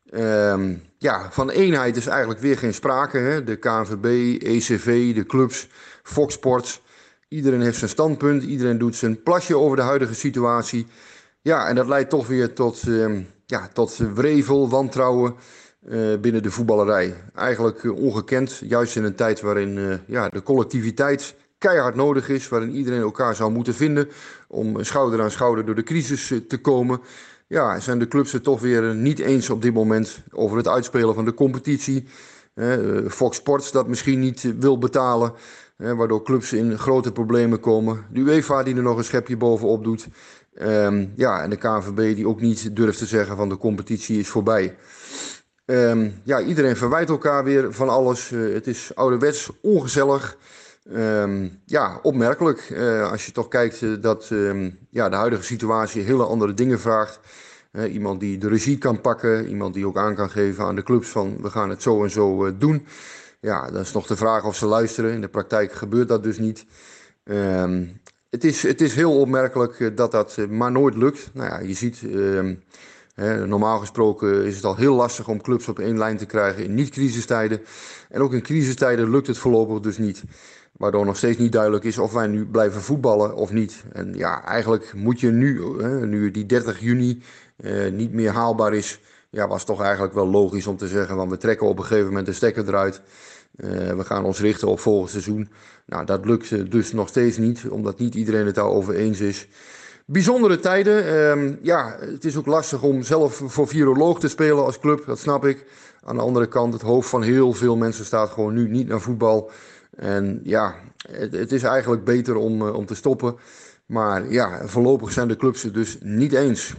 Ehm, ja, van eenheid is eigenlijk weer geen sprake. Hè? De KNVB, ECV, de clubs, Fox Sports. Iedereen heeft zijn standpunt, iedereen doet zijn plasje over de huidige situatie. Ja, en dat leidt toch weer tot, ehm, ja, tot wrevel, wantrouwen eh, binnen de voetballerij. Eigenlijk eh, ongekend, juist in een tijd waarin ja, de collectiviteit keihard nodig is, waarin iedereen elkaar zou moeten vinden om schouder aan schouder door de crisis eh, te komen. Ja, zijn de clubs het toch weer niet eens op dit moment over het uitspelen van de competitie. Eh, Fox Sports dat misschien niet wil betalen, waardoor clubs in grote problemen komen. De UEFA die er nog een schepje bovenop doet. Ehm, ja, en de KNVB die ook niet durft te zeggen van de competitie is voorbij. Um, ja, iedereen verwijt elkaar weer van alles. Het is ouderwets ongezellig. Um, ja, opmerkelijk. Uh, als je toch kijkt uh, dat ja, de huidige situatie hele andere dingen vraagt. iemand die de regie kan pakken. Iemand die ook aan kan geven aan de clubs van we gaan het zo en zo doen. Ja, dan is nog de vraag of ze luisteren. In de praktijk gebeurt dat dus niet. Um, het, is, het is heel opmerkelijk dat dat maar nooit lukt. Nou ja, je ziet normaal gesproken is het al heel lastig om clubs op één lijn te krijgen in niet-crisistijden. En ook in crisistijden lukt het voorlopig dus niet. Waardoor nog steeds niet duidelijk is of wij nu blijven voetballen of niet. En ja, eigenlijk moet je nu, nu die 30 juni eh, niet meer haalbaar is, ja, was toch eigenlijk wel logisch om te zeggen, want we trekken op een gegeven moment de stekker eruit. Uh, we gaan ons richten op volgend seizoen. Nou, dat lukt dus nog steeds niet, omdat niet iedereen het daarover eens is. Bijzondere tijden. Um, ja, het is ook lastig om zelf voor viroloog te spelen als club, dat snap ik. Aan de andere kant, het hoofd van heel veel mensen staat gewoon nu niet naar voetbal. En ja, het, het is eigenlijk beter om, uh, om te stoppen. Maar ja, voorlopig zijn de clubs het dus niet eens.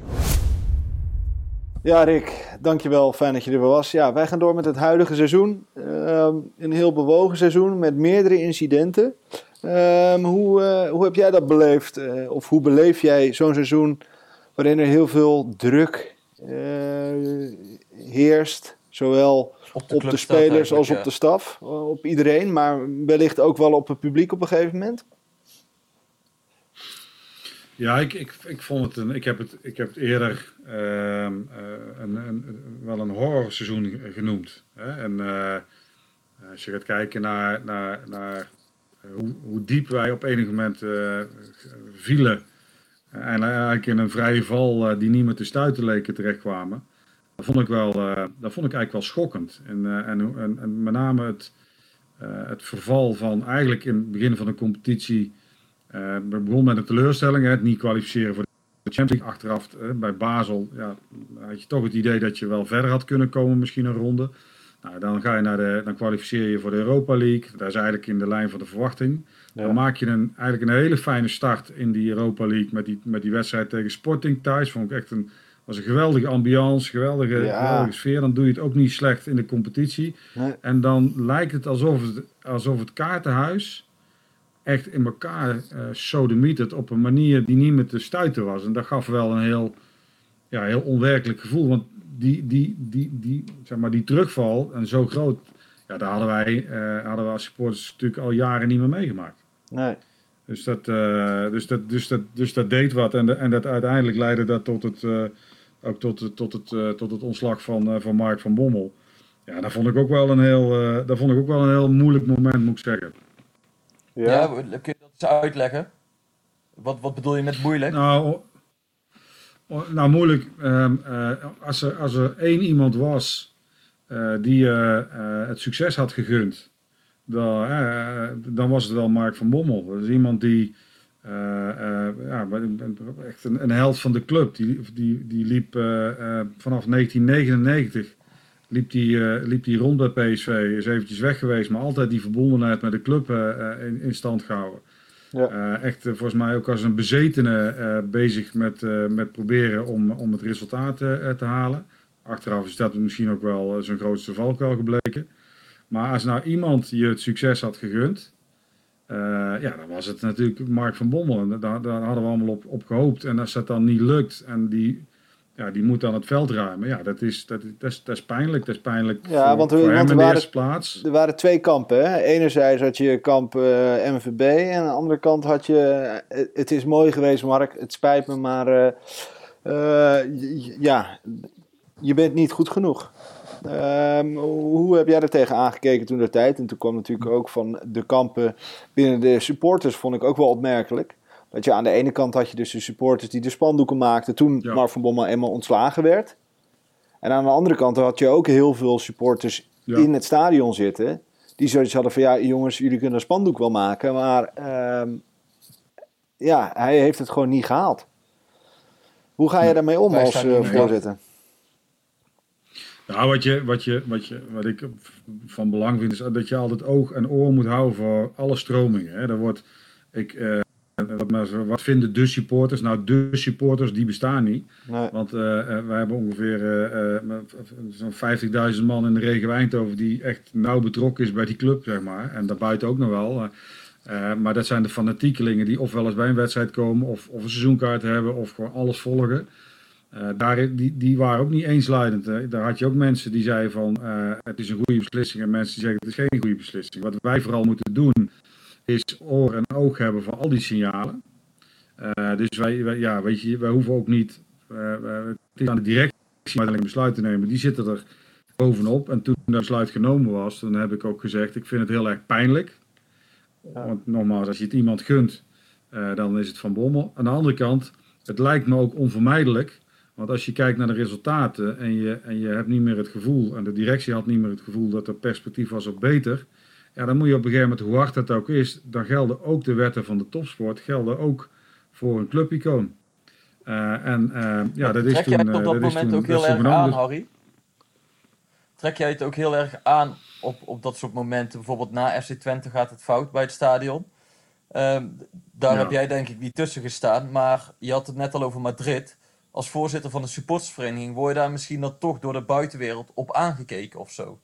Ja, Rick, dankjewel. Fijn dat je er weer was. Ja, wij gaan door met het huidige seizoen. Uh, een heel bewogen seizoen met meerdere incidenten. Um, hoe, uh, hoe heb jij dat beleefd? Uh, of hoe beleef jij zo'n seizoen waarin er heel veel druk heerst? Zowel op de, op de spelers als op de staf, op iedereen, maar wellicht ook wel op het publiek op een gegeven moment? Ja, ik, ik, ik vond het een. Ik heb het, ik heb het eerder uh, een, een, wel een horrorseizoen genoemd. Hè? En als je gaat kijken naar, naar, naar hoe, hoe, diep wij op enig moment uh, vielen. En eigenlijk in een vrije val uh, die niet meer te stuiten leken terechtkwamen. Dat vond ik, wel, uh, dat vond ik eigenlijk wel schokkend. En, en, en, en, met name het, het verval van eigenlijk in het begin van de competitie. we begonnen met een teleurstelling, hè, het niet kwalificeren voor de Champions League. Achteraf bij Basel ja, had je toch het idee dat je wel verder had kunnen komen, misschien een ronde. Nou, dan, ga je naar de, dan kwalificeer je voor de Europa League. Dat is eigenlijk in de lijn van de verwachting. Ja. Dan maak je een, eigenlijk een hele fijne start in die Europa League met die, met die wedstrijd tegen Sporting thuis. Vond ik echt een, was een geweldige ambiance, geweldige, ja. geweldige sfeer. Dan doe je het ook niet slecht in de competitie. Nee. En dan lijkt het alsof het, alsof het kaartenhuis echt in elkaar uh, sodemietert op een manier die niet meer te stuiten was. En dat gaf wel een heel, ja, heel onwerkelijk gevoel. Want die, die, die, die, zeg maar, die terugval, en zo groot, ja, daar hadden wij, uh, hadden we als supporters natuurlijk al jaren niet meer meegemaakt. Nee. Dus dat, uh, dus dat, dus dat, dus dat deed wat en, de, en dat uiteindelijk leidde dat tot het, ook tot, tot, het, tot het ontslag van, van Mark van Bommel. Ja, dat vond ik ook wel een heel, dat vond ik ook wel een heel moeilijk moment, moet ik zeggen. Ja, ja kun je dat eens uitleggen? Wat, wat bedoel je met moeilijk? Nou, nou, moeilijk. Um, uh, als, er, als er één iemand was uh, die uh, het succes had gegund, dan, dan was het wel Mark van Bommel. Dat is iemand die, ja, echt een, een, held van de club. Die, die, die liep vanaf 1999 liep die, liep die rond bij PSV, is eventjes weg geweest, maar altijd die verbondenheid met de club in, in stand gehouden. Ja. Echt volgens mij ook als een bezetene bezig met, met proberen om, om het resultaat te halen. Achteraf is dat misschien ook wel zijn grootste valkuil gebleken. Maar als nou iemand je het succes had gegund, ja, dan was het natuurlijk Mark van Bommel. En daar, daar hadden we allemaal op, op gehoopt. En als dat dan niet lukt en die ja, die moet dan het veld ruimen. Ja, dat is, dat, dat is, dat is pijnlijk. Dat is pijnlijk ja, voor, want, voor want hem in de eerste plaats. Er waren twee kampen. Hè? Enerzijds had je kamp uh, MVB en aan de andere kant had je... Uh, het is mooi geweest, Mark. Het spijt me, maar... Ja, je bent niet goed genoeg. Ehm, hoe heb jij er tegen aangekeken toen de tijd? En toen kwam natuurlijk ook van de kampen binnen de supporters, vond ik ook wel opmerkelijk. Dat je aan de ene kant had je dus de supporters die de spandoeken maakten toen ja. Mark van Bommel eenmaal ontslagen werd. En aan de andere kant had je ook heel veel supporters ja. in het stadion zitten die zoiets hadden van ja, jongens, jullie kunnen een spandoek wel maken, maar ehm, ja, hij heeft het gewoon niet gehaald. Hoe ga je daarmee om als eh, voorzitter? Nou, wat, je, wat, je, wat, je, wat ik van belang vind, is dat je altijd oog en oor moet houden voor alle stromingen. Hè. Er wordt, ik, eh, wat, mensen- wat vinden de supporters? Nou, de supporters die bestaan niet. Nee. Want eh, eh, wij hebben ongeveer eh, eh, zo'n 50.000 man in de regio Eindhoven die echt nauw betrokken is bij die club, zeg maar. En daarbuiten ook nog wel. Eh, eh, maar dat zijn de fanatiekelingen die of wel eens bij een wedstrijd komen, of, of een seizoenkaart hebben, of gewoon alles volgen. Eh, daar, die, die waren ook niet eensluidend. Hè. Daar had je ook mensen die zeiden van eh, het is een goede beslissing en mensen die zeggen het is geen goede beslissing. Wat wij vooral moeten doen is oor en oog hebben voor al die signalen. Eh, dus wij, wij- ja, weet je, wij hoeven ook niet aan de directie uiteindelijk besluit te nemen. Die zitten er bovenop. En toen dat besluit genomen was, dan heb ik ook gezegd, ik vind het heel erg pijnlijk. Want nogmaals, als je het iemand gunt, dan is het van Bommel. Aan de andere kant, het lijkt me ook onvermijdelijk. Want als je kijkt naar de resultaten en je, en je hebt niet meer het gevoel, en de directie had niet meer het gevoel dat er perspectief was op beter. Ja, dan moet je op een gegeven moment, hoe hard dat ook is, dan gelden ook de wetten van de topsport, gelden ook voor een clubicoon. Eh, en eh, ja, dat is Trek toen... jij het op eh, dat is moment toen- ook dat heel erg aan. Harry? Trek jij het ook heel erg aan op, op dat soort momenten? Bijvoorbeeld na FC Twente gaat het fout bij het stadion. Ehm, daar Ja. heb jij denk ik niet tussen gestaan. Maar je had het net al over Madrid. Als voorzitter van de supportersvereniging word je daar misschien dan toch door de buitenwereld op aangekeken of zo?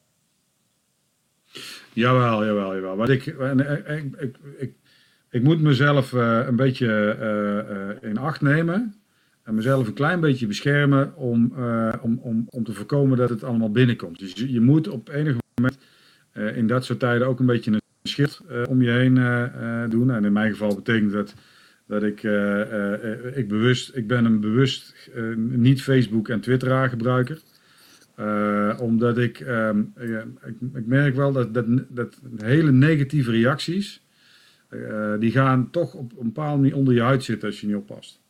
Jawel, jawel, jawel. Want ik, ik, ik, ik, ik moet mezelf eh, een beetje eh, eh, in acht nemen. En mezelf een klein beetje beschermen om, om, om, om te voorkomen dat het allemaal binnenkomt. Dus je, je moet op enig moment in dat soort tijden ook een beetje een schild om je heen doen. En in mijn geval betekent dat dat ik, eh, eh, eh, ik, bewust, ik ben een bewust niet Facebook en Twitteraar gebruiker. Eh, omdat ik, ehm, ik, ik merk wel dat, dat, dat hele negatieve reacties, die gaan toch op een bepaalde manier onder je huid zitten als je niet oppast.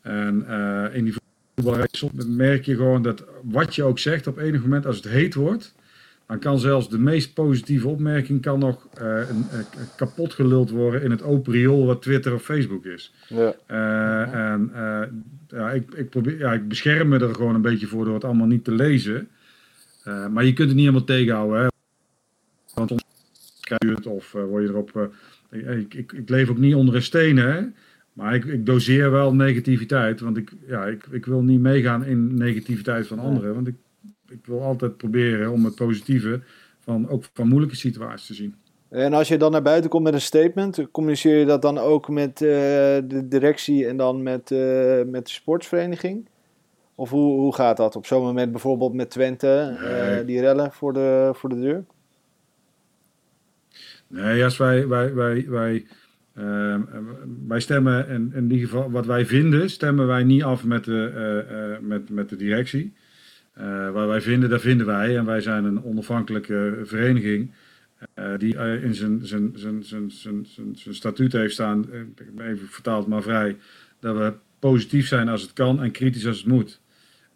En in die merk je gewoon dat wat je ook zegt, op enig moment als het heet wordt, dan kan zelfs de meest positieve opmerking kan nog een, eh, kapot geluld worden in het open riool wat Twitter of Facebook is. Ja. Eh, en ja, ik, ik, probeer, ja, ik bescherm me er gewoon een beetje voor door het allemaal niet te lezen. Maar je kunt het niet helemaal tegenhouden. Hè? Want soms krijg je het of word je erop. ik, ik, ik leef ook niet onder een steen, hè? maar ik, ik doseer wel negativiteit. Want ik, ja, ik, ik wil niet meegaan in negativiteit van anderen. Want ik, ik wil altijd proberen om het positieve van, ook van moeilijke situaties te zien. En als je dan naar buiten komt met een statement, communiceer je dat dan ook met eh, de directie en dan met, eh, met de sportsvereniging? Of hoe, hoe gaat dat op zo'n moment bijvoorbeeld met Twente, eh, die rellen voor de, voor de deur? Nee, als wij, wij, wij, wij, ehm, wij stemmen, in, in ieder geval wat wij vinden, stemmen wij niet af met de, met, met de directie. Eh, wat wij vinden, dat vinden wij. En wij zijn een onafhankelijke vereniging eh, die eh, in zijn, zijn, zijn, zijn, zijn, zijn, zijn statuut heeft staan, even vertaald maar vrij, dat we positief zijn als het kan en kritisch als het moet.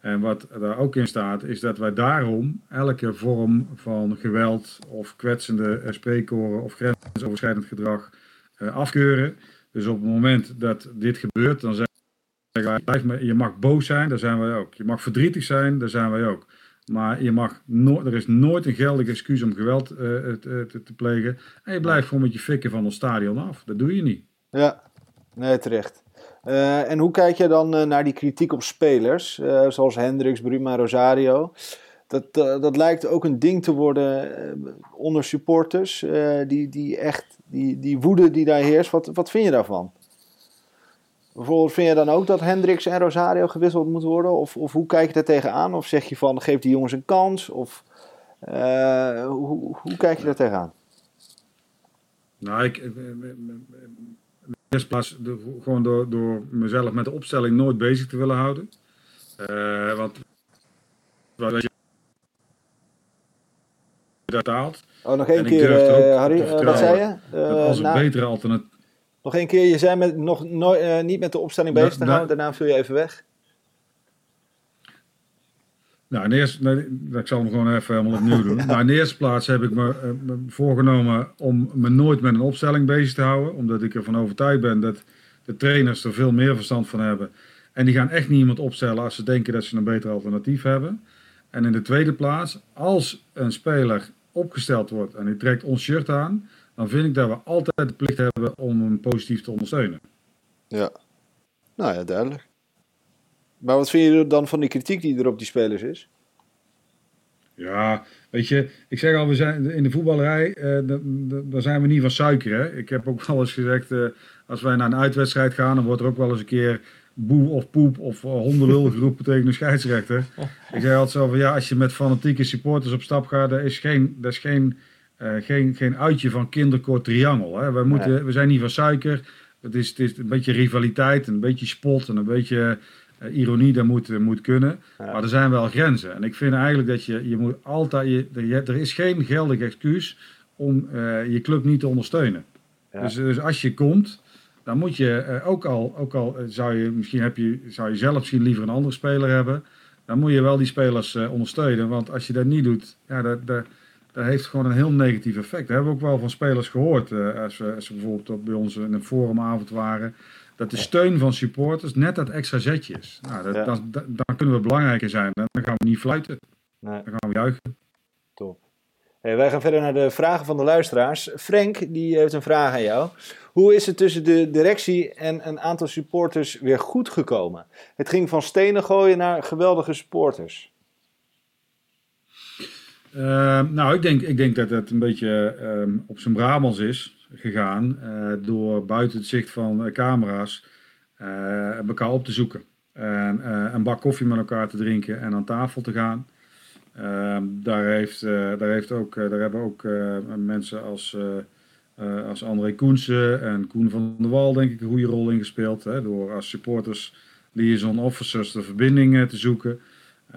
En wat daar ook in staat, is dat wij daarom elke vorm van geweld of kwetsende spreekkoren of grensoverschrijdend gedrag afkeuren. Dus op het moment dat dit gebeurt, dan wij, blijf maar, je mag boos zijn, daar zijn wij ook. Je mag verdrietig zijn, daar zijn wij ook. Maar je mag no er is nooit een geldig excuus om geweld eh, te, te, te plegen. En je blijft gewoon met je fikken van ons stadion af. Dat doe je niet. Ja, nee, terecht. Eh, en hoe kijk je dan eh, naar die kritiek op spelers, eh, zoals Hendricks, Bruma, Rosario? Dat, eh, dat lijkt ook een ding te worden eh, onder supporters, eh, die, die echt, die, die woede die daar heerst. Wat, wat vind je daarvan? Bijvoorbeeld, vind je dan ook dat Hendricks en Rosario gewisseld moeten worden? Of, of hoe kijk je daar tegenaan? Of zeg je van, geef die jongens een kans? Of eh, hoe, hoe kijk je daar tegenaan? Nou, ik, eh, eh, in de eerste plaats gewoon door, door mezelf met de opstelling nooit bezig te willen houden. Eh, want wat je dat taalt, Oh, nog één keer, Harry. wat zei je? als een betere alternatief. Nog één keer, je zei met, nog nooit, eh, niet met de opstelling bezig te houden, daarna viel je even weg. Nou, in de eerste, nee, ik zal hem gewoon even helemaal opnieuw doen. Nou, in de eerste plaats heb ik me, eh, me voorgenomen om me nooit met een opstelling bezig te houden. Omdat ik ervan overtuigd ben dat de trainers er veel meer verstand van hebben. En die gaan echt niet iemand opstellen als ze denken dat ze een beter alternatief hebben. En in de tweede plaats, als een speler opgesteld wordt en die trekt ons shirt aan, dan vind ik dat we altijd de plicht hebben om hem positief te ondersteunen. Ja. Nou ja, duidelijk. Maar wat vind je dan van die kritiek die er op die spelers is? Ja, weet je, ik zeg al, we zijn in de voetballerij, eh, da- da- daar zijn we niet van suiker. Hè? Ik heb ook wel eens gezegd, eh, als wij naar een uitwedstrijd gaan, dan wordt er ook wel eens een keer boe of poep of uh, hondenlul geroepen tegen een scheidsrechter. Ik zeg altijd zo van, ja, als je met fanatieke supporters op stap gaat, dat is geen, dat is geen, eh, geen, geen uitje van kinderkort triangel. Hè? Wij moeten, We zijn niet van suiker. Het is, het is een beetje rivaliteit, een beetje spot en een beetje eh, ironie, dat moet, moet kunnen. Maar er zijn wel grenzen. En ik vind eigenlijk dat je, je moet altijd, je, je- er is geen geldig excuus om eh, je club niet te ondersteunen. Ja. Dus, dus als je komt, dan moet je ook al, ook al zou je misschien heb je, zou je zelf misschien liever een andere speler hebben, dan moet je wel die spelers ondersteunen. Want als je dat niet doet, ja, dat, dat, dat heeft gewoon een heel negatief effect. Dat hebben we ook wel van spelers gehoord. eh, als, we, als we bijvoorbeeld op- bij ons in een forumavond waren. Dat de steun van supporters net dat extra zetje is. Nou, dat, Ja. dan kunnen we belangrijker zijn. Dan gaan we niet fluiten. Nee. Dan gaan we juichen. Top. Hey, wij gaan verder naar de vragen van de luisteraars. Frank die heeft een vraag aan jou. Hoe is het tussen de directie en een aantal supporters weer goed gekomen? Het ging van stenen gooien naar geweldige supporters. Eh, nou, ik denk, ik denk dat het een beetje ehm, op zijn Brabants is gegaan. eh, door buiten het zicht van eh, camera's eh, elkaar op te zoeken. En eh, een bak koffie met elkaar te drinken en aan tafel te gaan. Ehm, daar, heeft, eh, daar, heeft ook, eh, daar hebben ook eh, mensen als, eh, eh, als André Koensen en Koen van der Wal denk ik een goede rol in gespeeld. Hè, door als supporters liaison officers de verbinding eh, te zoeken.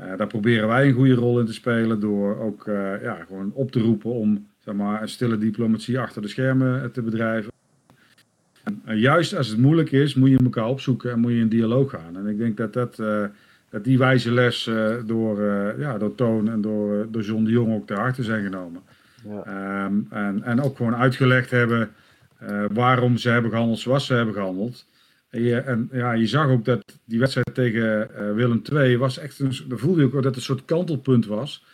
Eh, daar proberen wij een goede rol in te spelen door ook eh, ja, gewoon op te roepen om zeg maar, een stille diplomatie achter de schermen eh, te bedrijven. En, juist als het moeilijk is, moet je elkaar opzoeken en moet je in dialoog gaan. En ik denk dat, dat, dat die wijze les door, ja, door Toon en door, door John de Jong ook ter harte zijn genomen. Ja. Ehm, en, en ook gewoon uitgelegd hebben waarom ze hebben gehandeld zoals ze hebben gehandeld. En, je, en ja, je zag ook dat die wedstrijd tegen eh, Willem II was echt een, daar voelde je ook dat het een soort kantelpunt was.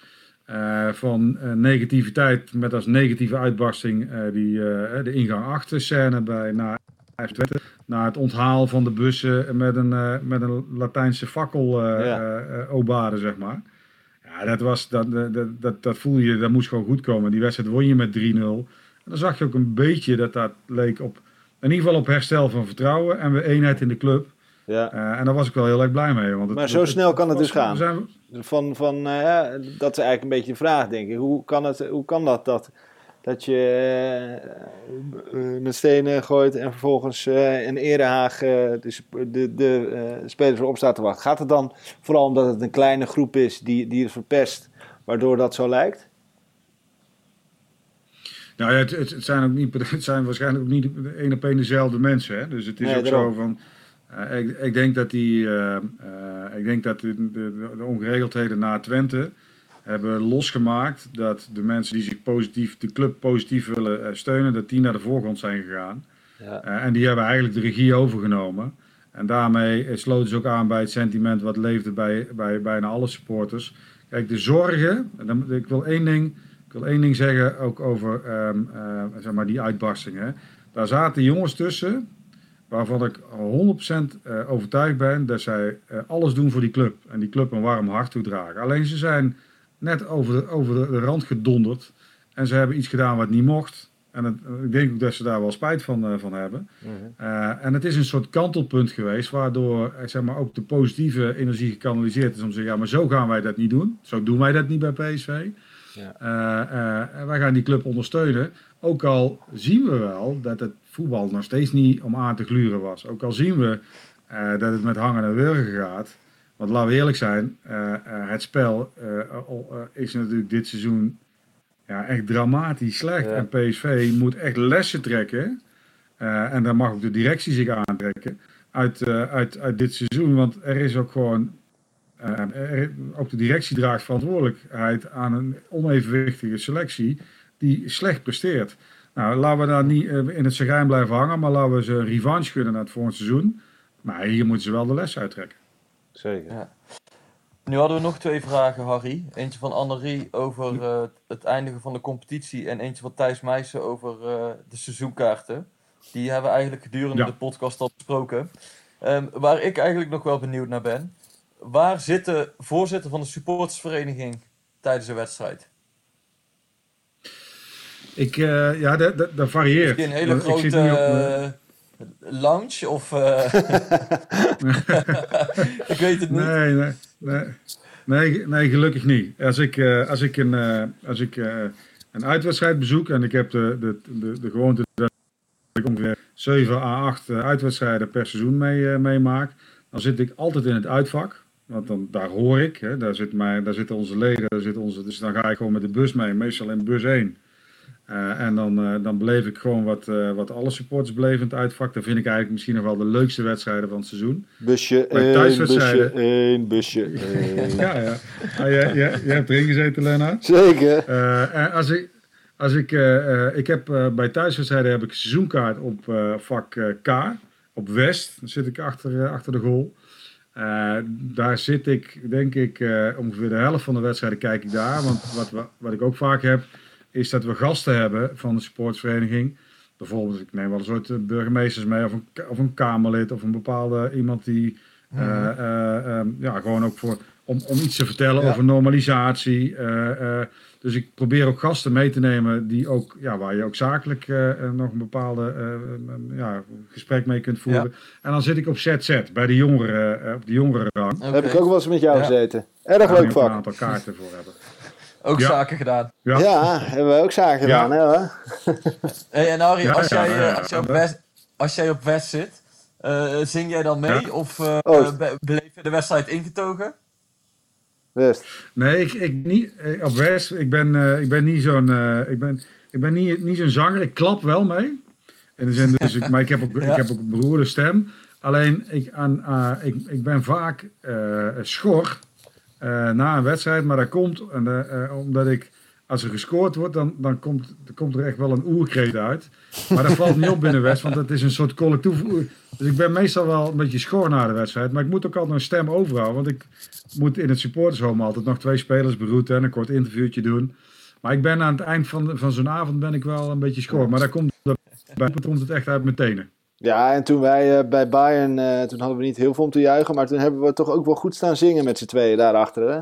eh, van eh, negativiteit met als negatieve uitbarsting die, de ingang achter scène bij na. Naar het onthaal van de bussen met een, met een Latijnse fakkel Ja. obade, zeg maar. Ja, dat, was, dat, dat, dat, dat, dat voel je, dat moest gewoon goed komen. Die wedstrijd won je met 3-0. En dan zag je ook een beetje dat dat leek op, in ieder geval op herstel van vertrouwen en weer eenheid in de club. Ja. Eh, en daar was ik wel heel erg blij mee. Want het, Maar zo snel kan het dus gaan. we Van, van, eh, ja, dat is eigenlijk een beetje de vraag, denk ik. Hoe kan, het, hoe kan dat, dat dat je eh, met stenen gooit en vervolgens in Erehaag eh, de, de, de spelers erop staat te wachten? Gaat het dan vooral omdat het een kleine groep is die, die het verpest, waardoor dat zo lijkt? Nou ja, het, zijn ook niet, het zijn waarschijnlijk ook niet één op één dezelfde mensen. Hè? Dus het is Nee, ook daarom. zo van. eh, ik, ik denk dat die, eh, eh, ik denk dat de, de, de ongeregeldheden na Twente hebben losgemaakt dat de mensen die zich positief, de club positief willen steunen, dat die naar de voorgrond zijn gegaan. Ja. En die hebben eigenlijk de regie overgenomen. En daarmee sloten ze ook aan bij het sentiment wat leefde bij, bij bijna alle supporters. Kijk, de zorgen, en dan, ik wil één ding, ik wil één ding zeggen ook over ehm, eh, zeg maar die uitbarstingen. Daar zaten jongens tussen waarvan ik 100% eh, overtuigd ben dat zij eh, alles doen voor die club. En die club een warm hart toedragen. Alleen ze zijn net over de, over de, de rand gedonderd. En ze hebben iets gedaan wat niet mocht. En het- ik denk ook dat ze daar wel spijt van, van hebben. Eh, en het is een soort kantelpunt geweest, waardoor zeg maar, ook de positieve energie gekanaliseerd is om te zeggen, ja, maar zo gaan wij dat niet doen. Zo doen wij dat niet bij PSV. Ja. Eh, eh, wij gaan die club ondersteunen. Ook al zien we wel dat het voetbal nog steeds niet om aan te gluren was. Ook al zien we eh, dat het met hangen en wurgen gaat. Want laten we eerlijk zijn, het spel eh, is natuurlijk dit seizoen ja, echt dramatisch slecht. Ja. En PSV moet echt lessen trekken. En daar mag ook de directie zich aantrekken uit, uit, uit dit seizoen. Want er is ook gewoon ook de directie draagt verantwoordelijkheid aan een onevenwichtige selectie die slecht presteert. Nou, laten we daar niet eh, in het zagrijn blijven hangen, maar laten we ze een revanche gunnen naar het volgende seizoen. Maar hier moeten ze wel de les uittrekken. Zeker. Nu hadden we nog twee vragen, Harry. Eentje van Annerie over eh, het eindigen van de competitie. En eentje van Thijs Meijsen over eh, de seizoenkaarten. Die hebben we eigenlijk gedurende Ja. de podcast al besproken. Ehm, waar ik eigenlijk nog wel benieuwd naar ben. Waar zit de voorzitter van de supportersvereniging tijdens een wedstrijd? Ik, eh, ja, dat, dat, dat varieert. Is een hele grote eh, lounge? Of, ik weet het niet. Nee, nee, nee, nee, nee, gelukkig niet. Als ik, als ik, een, als ik een uitwedstrijd bezoek en ik heb de, de, de, de gewoonte dat ik ongeveer 7 à 8 eh, uitwedstrijden per seizoen mee, meemaak, dan zit ik altijd in het uitvak. Want dan, daar hoor ik, hè, daar, zit mijn, daar zitten onze leden, daar zit onze, dus dan ga ik gewoon met de bus mee, meestal in bus 1. Eh, en dan, eh, dan beleef ik gewoon wat, eh, wat alle supporters beleven in het uitvak. Dat vind ik eigenlijk misschien nog wel de leukste wedstrijden van het seizoen. Busje 1, busje thuiswedstrijden. 1, busje 1. Ja, ja. Ah, jij hebt erin gezeten, Lennart. Zeker. En als ik, als ik, ik heb bij thuiswedstrijden heb ik een seizoenkaart op vak K, op West. Dan zit ik achter, achter de goal. Eh, daar zit ik, denk ik, eh, ongeveer de helft van de wedstrijden kijk ik daar. Want wat, we- wat ik ook vaak heb, is dat we gasten hebben van de supportsvereniging. Bijvoorbeeld, ik neem wel een soort burgemeesters mee, of een, of een Kamerlid, of een bepaalde iemand die eh, eh, ehm, ja, gewoon ook voor, om, om iets te vertellen Ja. over normalisatie. Dus ik probeer ook gasten mee te nemen die ook, ja, waar je ook zakelijk eh, eh, nog een bepaalde eh, ja, gesprek mee kunt voeren. En dan zit ik op ZZ, bij de jongeren, op de jongere rang. Oké. Heb ik ook wel eens met jou Ja. gezeten. Erg Daar leuk je een vak. aantal kaarten voor hebben. Ook Ja. zaken gedaan. Ja, Ja, hebben we ook zaken Ja. gedaan, hè? hoor. Hey, en Harry, Ja, als, ja, jij, ja, ja. als, jij op West, als jij op West zit, eh, zing jij dan mee? Ja. Of eh, be- beleef je de wedstrijd ingetogen? West. Nee, ik, ik niet, eh, op West, ik ben, eh, ik ben niet zo'n eh, ik ben, ik ben niet, niet zo'n zanger. Ik klap wel mee. In de zin, dus ik, maar ik heb, ook, Ja. ik heb ook een beroerde stem. Alleen, ik, aan, ah, ik, ik ben vaak schor na een wedstrijd. Maar dat komt omdat ik, als er gescoord wordt, dan, dan komt, komt er echt wel een oerkreet uit. Maar dat valt niet op binnen West, want het is een soort collectief. Dus ik ben meestal wel een beetje schor na de wedstrijd. Maar ik moet ook altijd een stem overhouden. Want ik moet in het supportershome altijd nog twee spelers begroeten en een kort interviewtje doen. Maar ik ben aan het eind van, van zo'n avond ben ik wel een beetje schor. Maar daar komt, bij komt het echt uit mijn tenen. Ja, en toen wij eh, bij Bayern, eh, toen hadden we niet heel veel om te juichen, maar toen hebben we toch ook wel goed staan zingen met z'n tweeën daarachter, hè?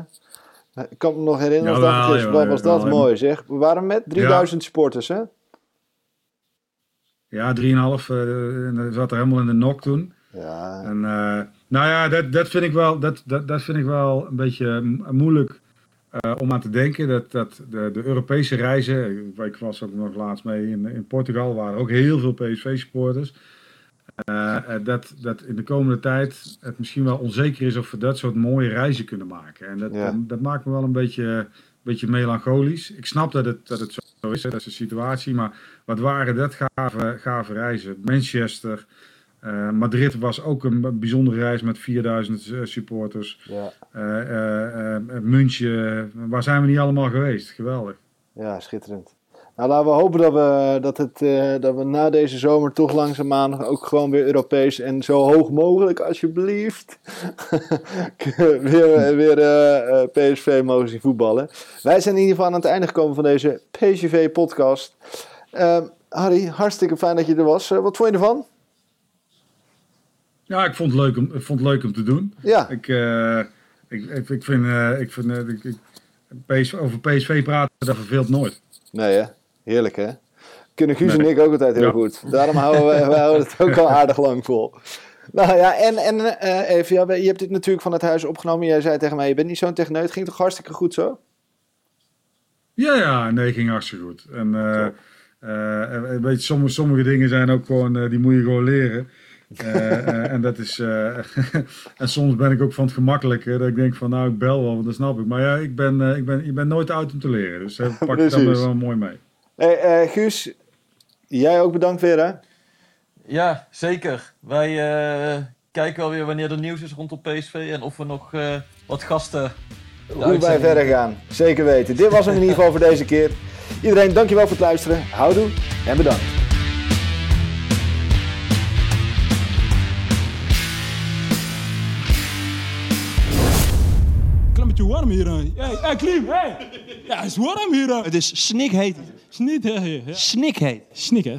Ik kan me nog herinneren, wat was dat mooi zeg. We waren met 3000 supporters, hè? Ja, 3,5 eh, en dat zat er helemaal in de nok toen. Ja, En, eh, nou ja, dat, dat, vind ik wel, dat, dat, dat vind ik wel een beetje mo- moeilijk eh, om aan te denken. Dat, dat de, de Europese reizen, ik- ik was ook nog laatst mee in, in Portugal, waren ook heel veel PSV-supporters. Eh, eh, dat, dat in de komende tijd het misschien wel onzeker is of we dat soort mooie reizen kunnen maken. En dat, Ja. dat, dat maakt me wel een beetje, een beetje melancholisch. Ik snap dat het, dat het zo is, hè, dat is de situatie. Maar wat waren dat gave, gave reizen? Manchester, eh, Madrid was ook een bijzondere reis met 4000 eh, supporters. ja, München, waar zijn we niet allemaal geweest? Geweldig. ja, schitterend. Nou, laten we hopen dat we, dat, het, eh, dat we na deze zomer toch langzaamaan ook gewoon weer Europees en zo hoog mogelijk, alsjeblieft, weer, weer eh, eh, PSV mogen zien voetballen. Wij zijn in ieder geval aan het einde gekomen van deze PSV-podcast. Ehm, Harry, hartstikke fijn dat je er was. Wat vond je ervan? Ja, ik vond het leuk om, ik vond het leuk om te doen. Ja, Ik, ik, ik, ik vind, ik vind ik, ik- PSV, over PSV praten, dat verveelt nooit. nee hè? Heerlijk hè? Kunnen Guus en ik ook altijd heel Ja. goed. Daarom houden we, we houden het ook al aardig lang vol. Nou ja, en, en eh, even, ja, je hebt dit natuurlijk van het huis opgenomen. Jij zei tegen mij, je bent niet zo'n techneut. Ging toch hartstikke goed zo? Ja, ja, nee, ging hartstikke goed. En eh, eh, weet je, sommige, sommige dingen zijn ook gewoon, die moet je gewoon leren. En dat is, en soms ben ik ook van het gemakkelijke, dat ik denk van nou, ik bel wel, want dat snap ik. Maar ja, ik ben, ik ben, ik ben nooit oud om te leren, dus pak ik dan Precies. wel mooi mee. Hey, eh, Guus, jij ook bedankt weer hè? Ja, zeker. Wij eh, kijken wel weer wanneer er nieuws is rondom PSV en of we nog eh, wat gasten. Hoe wij verder gaan. Zeker weten. Dit was hem in ieder geval voor deze keer. Iedereen, dankjewel voor het luisteren. Houdoe en bedankt. Warm hier. hè. Hey, hey Klim, hey. Ja, het is warm hier. Het is snikheet. Snik, hè, ja. Snikheet. Snik, hè.